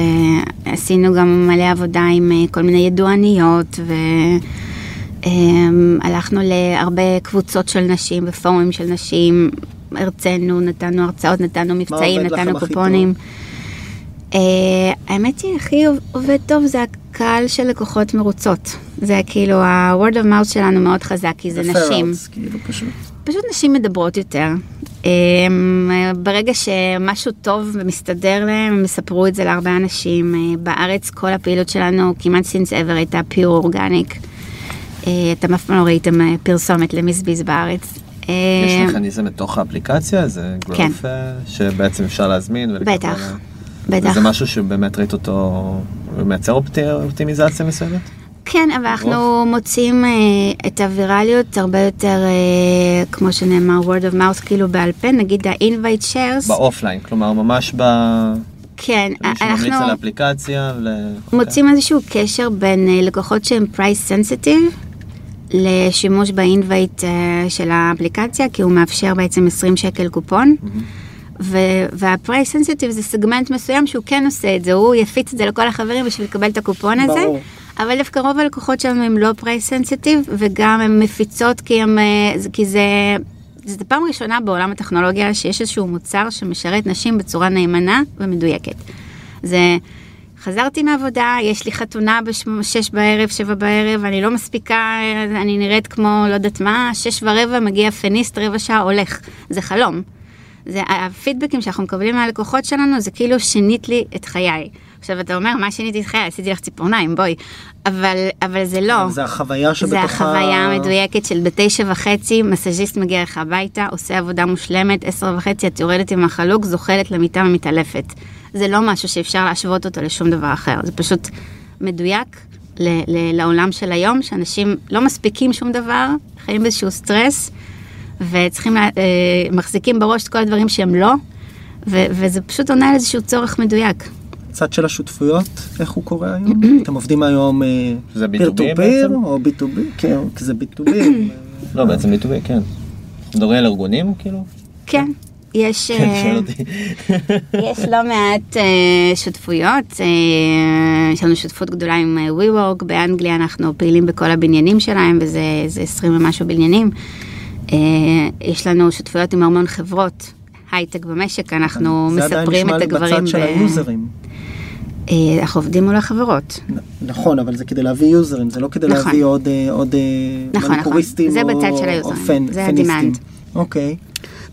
עשינו גם מלא עבודה עם כל מיני ידועניות והלכנו להרבה קבוצות של נשים ופורומים של נשים, הרצינו, נתנו הרצאות, נתנו מבצעים, נתנו קופונים. Uh, האמת היא, הכי עובד טוב זה הקהל של לקוחות מרוצות. זה כאילו, ה-word of mouth שלנו מאוד חזק, כי זה נשים. כאילו פשוט. פשוט נשים מדברות יותר. Um, ברגע שמשהו טוב ומסתדר להם, הם יספרו את זה להרבה אנשים. Uh, בארץ כל הפעילות שלנו, כמעט since ever, הייתה פיור אורגניק. Uh, אתם אף פעם לא ראיתם uh, פרסומת למיסביז בארץ. Uh, יש מכניזם בתוך האפליקציה, זה כן. גרוף אה, שבעצם אפשר להזמין. בטח, אה, בטח. וזה משהו שבאמת ראית אותו, מייצר אופטי- אופטימיזציה מסוימת? כן, אבל אנחנו מוצאים אה, את הווירליות הרבה יותר, אה, כמו שנאמר, word of mouth, כאילו בעל פה, נגיד ה-invite shares. באופליין, כלומר ממש ב... כן, מי שממליץ אנחנו על האפליקציה. ל- מוצאים איזשהו קשר בין אה, לקוחות שהם price sensitive לשימוש באינווייט אה, של האפליקציה, כי הוא מאפשר בעצם 20 שקל קופון. וה- price sensitive זה סגמנט מסוים שהוא כן עושה את זה, הוא יפיץ את זה לכל החברים בשביל לקבל את הקופון הזה. ברור. אבל דווקא רוב הלקוחות שלנו הם לא price sensitive, וגם הן מפיצות כי, הם, אה, כי זה, זה פעם ראשונה בעולם הטכנולוגיה שיש איזשהו מוצר שמשרת נשים בצורה נאמנה ומדויקת. זה, חזרתי מעבודה, יש לי חתונה בשש בערב, שבע בערב, אני לא מספיקה, אני נראית כמו לא יודעת מה, שש ורבע מגיע פניסט, רבע שעה הולך. זה חלום. זה הפידבקים שאנחנו מקבלים מהלקוחות שלנו, זה כאילו שינית לי את חיי. עכשיו אתה אומר, מה שיניתי את חיי? עשיתי לך ציפורניים, בואי. אבל, אבל זה לא. זה החוויה שבתוכה... זה החוויה המדויקת של בתשע וחצי, מסאז'יסט מגיע לך הביתה, עושה עבודה מושלמת, עשר וחצי, את יורדת עם החלוק, זוחלת למיטה ומתעלפת. זה לא משהו שאפשר להשוות אותו לשום דבר אחר, זה פשוט מדויק ל- ל- לעולם של היום, שאנשים לא מספיקים שום דבר, חיים באיזשהו סטרס, וצריכים, לה- אה, מחזיקים בראש את כל הדברים שהם לא, ו- וזה פשוט עונה על איזשהו צורך מדויק. צד של השותפויות, איך הוא קורה היום? אתם עובדים היום זה פיר B2B טו פיר? או B2B? כן, כי זה B2B. לא, בעצם B2B, כן. מדברים על ארגונים, כאילו? כן, יש... כן, אה. יש לא מעט אה, שותפויות, אה, יש לנו שותפות גדולה עם WeWork, באנגליה אנחנו פעילים בכל הבניינים שלהם, וזה זה 20 ומשהו בניינים. יש לנו שותפויות עם המון חברות, הייטק במשק, אנחנו זה עדיין מספרים נשמע את לי הדברים. בצד של היוזרים. אה, אנחנו עובדים מול החברות. נכון, אבל זה כדי להביא יוזרים, זה לא כדי נכון. להביא עוד אה, עוד אה, נכון, מניקוריסטים זה או בצד של או פן- זה. ה-demand. אוקיי.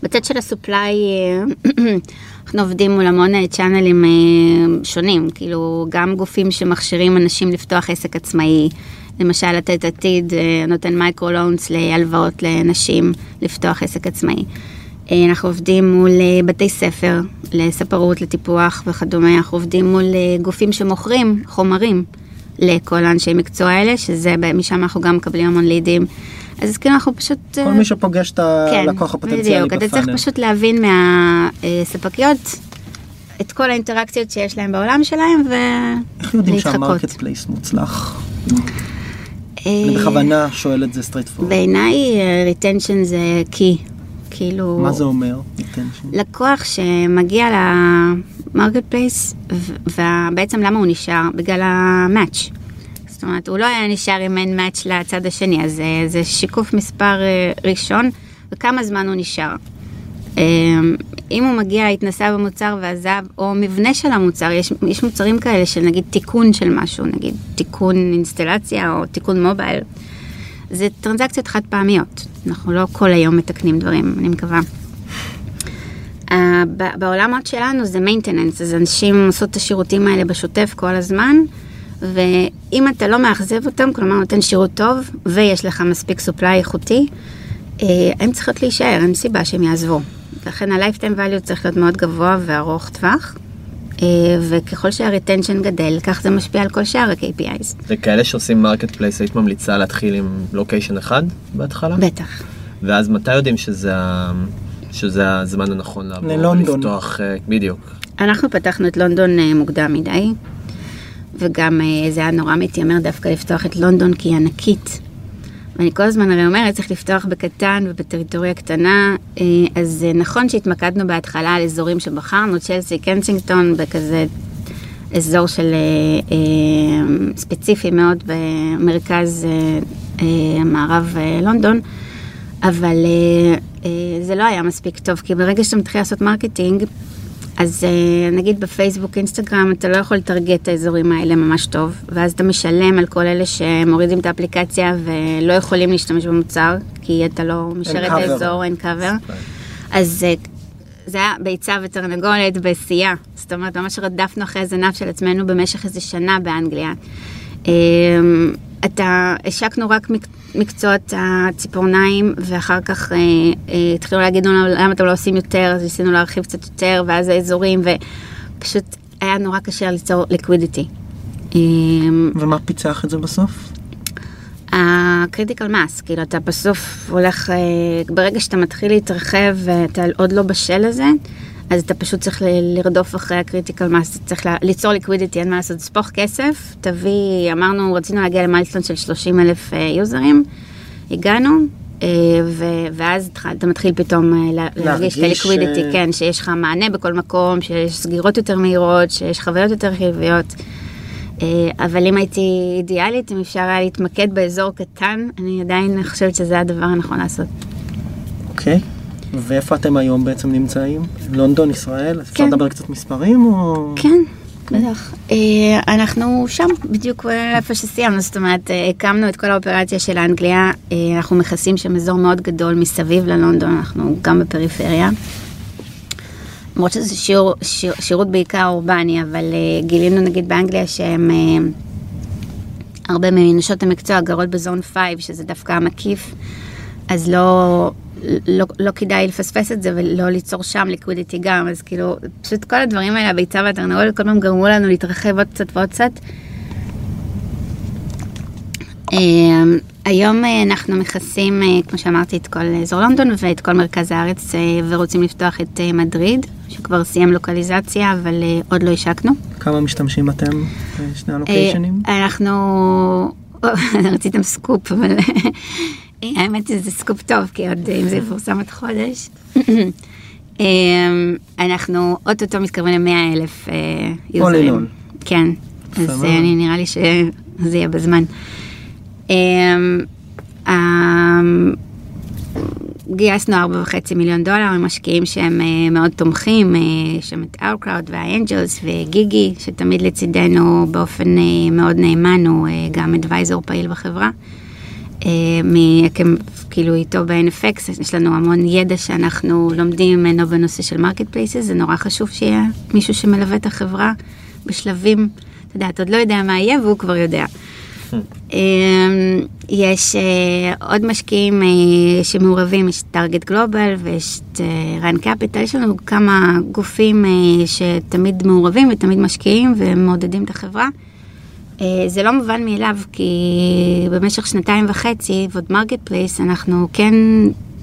בצד של הסופליי, אה, אנחנו עובדים מול המון אה, צ'אנלים אה, שונים, כאילו גם גופים שמכשירים אנשים לפתוח עסק עצמאי, למשל לתת עתיד אה, נותן מייקרו לונס להלוואות לנשים לפתוח עסק עצמאי. אה, אנחנו עובדים מול אה, בתי ספר לספרות, לטיפוח וכדומה, אנחנו עובדים מול אה, גופים שמוכרים חומרים לכל האנשי מקצוע האלה, שזה, משם אנחנו גם מקבלים המון לידים. אז כאילו אנחנו פשוט... כל מי שפוגש את הלקוח הפוטנציאלי כן, בדיוק, אתה צריך. פשוט להבין מהספקיות את כל האינטראקציות שיש להם בעולם שלהם איך יודעים ולהתחקות. שה market place מוצלח? אני בכוונה שואל את זה straightforward. בעיניי retention זה key, כאילו... מה זה אומר? לקוח שמגיע ל marketplace, ובעצם למה הוא נשאר? בגלל ה match. זאת אומרת, הוא לא היה נשאר אם אין match לצד השני, אז אה, זה שיקוף מספר אה, ראשון, וכמה זמן הוא נשאר. אה, אם הוא מגיע, התנסה במוצר ועזב, או מבנה של המוצר, יש, יש מוצרים כאלה של נגיד תיקון של משהו, נגיד תיקון אינסטלציה או תיקון מובייל, זה טרנזקציות חד פעמיות. אנחנו לא כל היום מתקנים דברים, אני מקווה. Uh, בעולמות שלנו זה maintenance, אז אנשים עושות את השירותים האלה בשוטף כל הזמן, ואם אתה לא מאכזב אותם, כלומר נותן שירות טוב, ויש לך מספיק supply איכותי, אה, הם צריכות להישאר, אין סיבה שהם יעזבו. לכן ה- lifetime value צריך להיות מאוד גבוה וארוך טווח, וככל שה- retention גדל, כך זה משפיע על כל שאר ה- KPIs. וכאלה שעושים marketplace, היית ממליצה להתחיל עם location אחד בהתחלה? בטח. ואז מתי יודעים שזה שזה הזמן הנכון לעבור? ללונדון. לפתוח, אה, בדיוק. אנחנו פתחנו את לונדון אה, מוקדם מדי, וגם אה, זה היה נורא מתיימר דווקא לפתוח את לונדון כי היא ענקית. ואני כל הזמן הרי אומרת, צריך לפתוח בקטן ובטריטוריה קטנה, אה, אז אה, נכון שהתמקדנו בהתחלה על אזורים שבחרנו, צ'לסי, קנסינגטון, בכזה אזור של אה, ספציפי מאוד במרכז מערב לונדון, אבל זה לא היה מספיק טוב, כי ברגע שאתה מתחיל לעשות marketing, אז אה, נגיד בפייסבוק, אינסטגרם, אתה לא יכול לטרגט את האזורים האלה ממש טוב, ואז אתה משלם על כל אלה שמורידים את האפליקציה ולא יכולים להשתמש במוצר, כי אתה לא משרת את. האזור, אין קאבר. אז אה, זה היה ביצה ותרנגולת בשיאה. זאת אומרת, ממש רדפנו אחרי הזנב של עצמנו במשך איזה שנה באנגליה. אתה, השקנו רק מק, מקצועות הציפורניים, ואחר כך אה, אה, התחילו להגיד לנו למה אתם לא עושים יותר, אז ניסינו להרחיב קצת יותר, ואז האזורים, ופשוט היה נורא קשה ליצור ליקווידיטי. ומה פיצח את זה בסוף? ה critical mass, כאילו אתה בסוף הולך, אה, ברגע שאתה מתחיל להתרחב ואתה עוד לא בשל לזה, אז אתה פשוט צריך לרדוף אחרי ה critical mass, אתה צריך ליצור liquidity, אין מה לעשות, תספוך כסף, תביא, אמרנו, רצינו להגיע ל milestone של 30 אלף יוזרים, הגענו, אה, ו- ואז אתה מתחיל פתאום אה, לה- להרגיש את ה liquidity, אה, כן, שיש לך מענה בכל מקום, שיש סגירות יותר מהירות, שיש חוויות יותר חיוביות. אה, אבל אם הייתי אידיאלית, אם אפשר היה להתמקד באזור קטן, אני עדיין חושבת שזה הדבר הנכון לעשות. אוקיי. ואיפה אתם היום בעצם נמצאים? לונדון, ישראל? אפשר כן. לדבר קצת מספרים או... כן, בטח. אה, אנחנו שם, בדיוק איפה שסיימנו, זאת אומרת, אה, הקמנו את כל האופרציה של אנגליה, אה, אנחנו מכסים שם אזור מאוד גדול מסביב ללונדון, אנחנו גם בפריפריה. למרות שזה שיעור, שיר, שירות בעיקר אורבני, אבל גילינו נגיד באנגליה שהם, הרבה מנשות המקצוע גרות בזון 5, שזה דווקא המקיף, אז לא, לא, לא כדאי לפספס את זה ולא ליצור שם ליקווידיטי גם, אז כאילו, פשוט כל הדברים האלה, הביצה והתרנגולת, כל פעם גרמו לנו להתרחב עוד קצת ועוד קצת. אמ, היום אה, אנחנו מכסים, אה, כמו שאמרתי, את כל אזור לונדון ואת כל מרכז הארץ, אה, ורוצים לפתוח את מדריד, שכבר סיים לוקליזציה, אבל עוד לא השקנו. כמה משתמשים אתם בשני הלוקיישנים? אנחנו, רציתם סקופ, אבל האמת שזה סקופ טוב, כי עוד אם זה יפורסם עוד חודש. אמ, אנחנו אוטוטו מתקרבים ל-100 אלף יוזרים. כן, אז נראה לי שזה יהיה בזמן. אמ, אמ, גייסנו 4.5 מיליון דולר ממשקיעים שהם אה, מאוד תומכים, יש שם את OurCrowd ו iAngels וגיגי שתמיד לצידנו באופן אה, מאוד נאמן, הוא אה, גם advisor פעיל בחברה. כאילו איתו ב-NFX, יש לנו המון ידע שאנחנו לומדים ממנו בנושא של marketplaces, זה נורא חשוב שיהיה מישהו שמלווה את החברה בשלבים, אתה יודע, אתה עוד לא יודע מה יהיה והוא כבר יודע. אמ, יש אה, עוד משקיעים אה, שמעורבים, יש Target Global ויש את רן Capital, יש לנו כמה גופים אה, שתמיד מעורבים ותמיד משקיעים ומעודדים את החברה. זה לא מובן מאליו כי במשך שנתיים וחצי ועוד marketplace אנחנו כן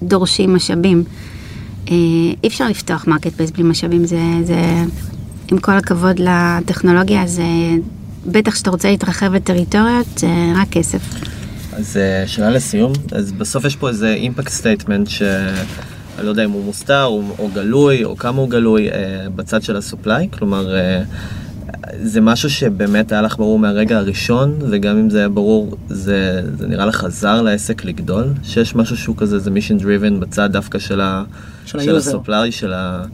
דורשים משאבים. אי אפשר לפתוח marketplace בלי משאבים, זה, זה עם כל הכבוד לטכנולוגיה זה בטח כשאתה רוצה להתרחב בטריטוריות, זה רק כסף. אז אה, שאלה לסיום, אז בסוף יש פה איזה impact statement ש... אני לא יודע אם הוא מוסתר או, או גלוי או כמה הוא גלוי אה, בצד של ה supply, כלומר אה, זה משהו שבאמת היה לך ברור מהרגע הראשון וגם אם זה היה ברור זה, זה נראה לך עזר לעסק לגדול, שיש משהו שהוא כזה זה mission driven בצד דווקא של, ה, של, של של ה...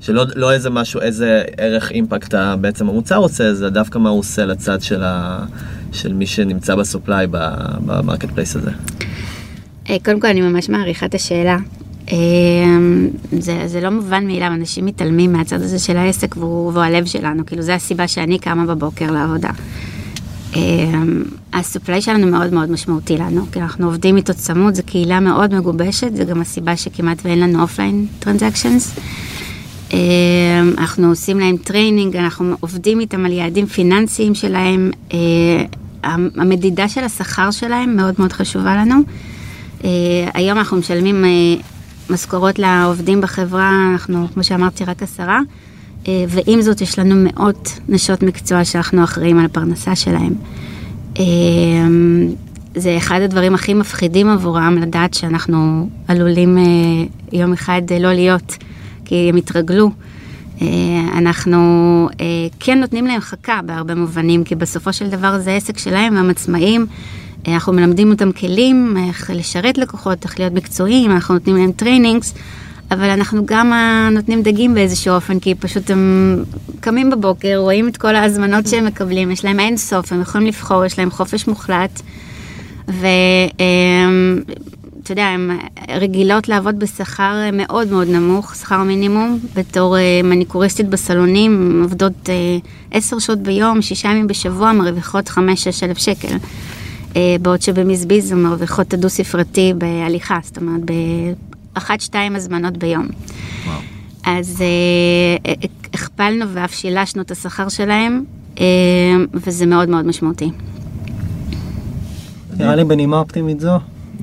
שלא לא איזה משהו, איזה ערך impact בעצם המוצר עושה, זה דווקא מה הוא עושה לצד של, ה, של מי שנמצא ב supply ב marketplace הזה. אה, קודם כל אני ממש מעריכה את השאלה. אה, זה, זה לא מובן מאליו, אנשים מתעלמים מהצד הזה של העסק והוא, והוא הלב שלנו, כאילו זה הסיבה שאני קמה בבוקר לעבודה. אה, ה supply שלנו מאוד מאוד משמעותי לנו, כי אנחנו עובדים איתו צמוד, זו קהילה מאוד מגובשת, זה גם הסיבה שכמעט ואין לנו offline transactions. אה, אנחנו עושים להם training, אנחנו עובדים איתם על יעדים פיננסיים שלהם. אה, המדידה של השכר שלהם מאוד מאוד חשובה לנו. אה, היום אנחנו משלמים משכורות לעובדים בחברה, אנחנו, כמו שאמרתי, רק עשרה. ועם זאת, יש לנו מאות נשות מקצוע שאנחנו אחראים על הפרנסה שלהם. זה אחד הדברים הכי מפחידים עבורם לדעת שאנחנו עלולים יום אחד לא להיות. כי הם התרגלו. אה, אנחנו אה, כן נותנים להם חכה בהרבה מובנים, כי בסופו של דבר זה עסק שלהם, הם עצמאים. אה, אנחנו מלמדים אותם כלים, איך לשרת לקוחות, איך להיות מקצועיים, אנחנו נותנים להם trainings, אבל אנחנו גם נותנים דגים באיזשהו אופן, כי פשוט הם קמים בבוקר, רואים את כל ההזמנות שהם מקבלים, יש להם אין סוף, הם יכולים לבחור, יש להם חופש מוחלט. ו... אתה יודע, הן רגילות לעבוד בשכר מאוד מאוד נמוך, שכר מינימום, בתור uh, מניקוריסטית בסלונים, עובדות uh, עשר שעות ביום, שישה ימים בשבוע, מרוויחות חמש-שש אלף שקל. Uh, בעוד שבמזביז הן מרוויחות את הדו-ספרתי בהליכה, זאת אומרת, באחת-שתיים הזמנות ביום. וואו. אז uh, הכפלנו ואף שילשנו את השכר שלהם, וזה מאוד מאוד משמעותי. נראה לי בנימה אופטימית זו,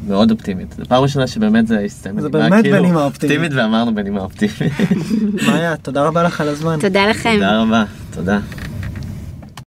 מאוד אופטימית. זו פעם ראשונה שבאמת זה הסתיים. זה באמת כאילו בנימה אופטימית. אופטימית ואמרנו בנימה אופטימית. מאיה, תודה רבה לך על הזמן. תודה לכם. תודה רבה, תודה.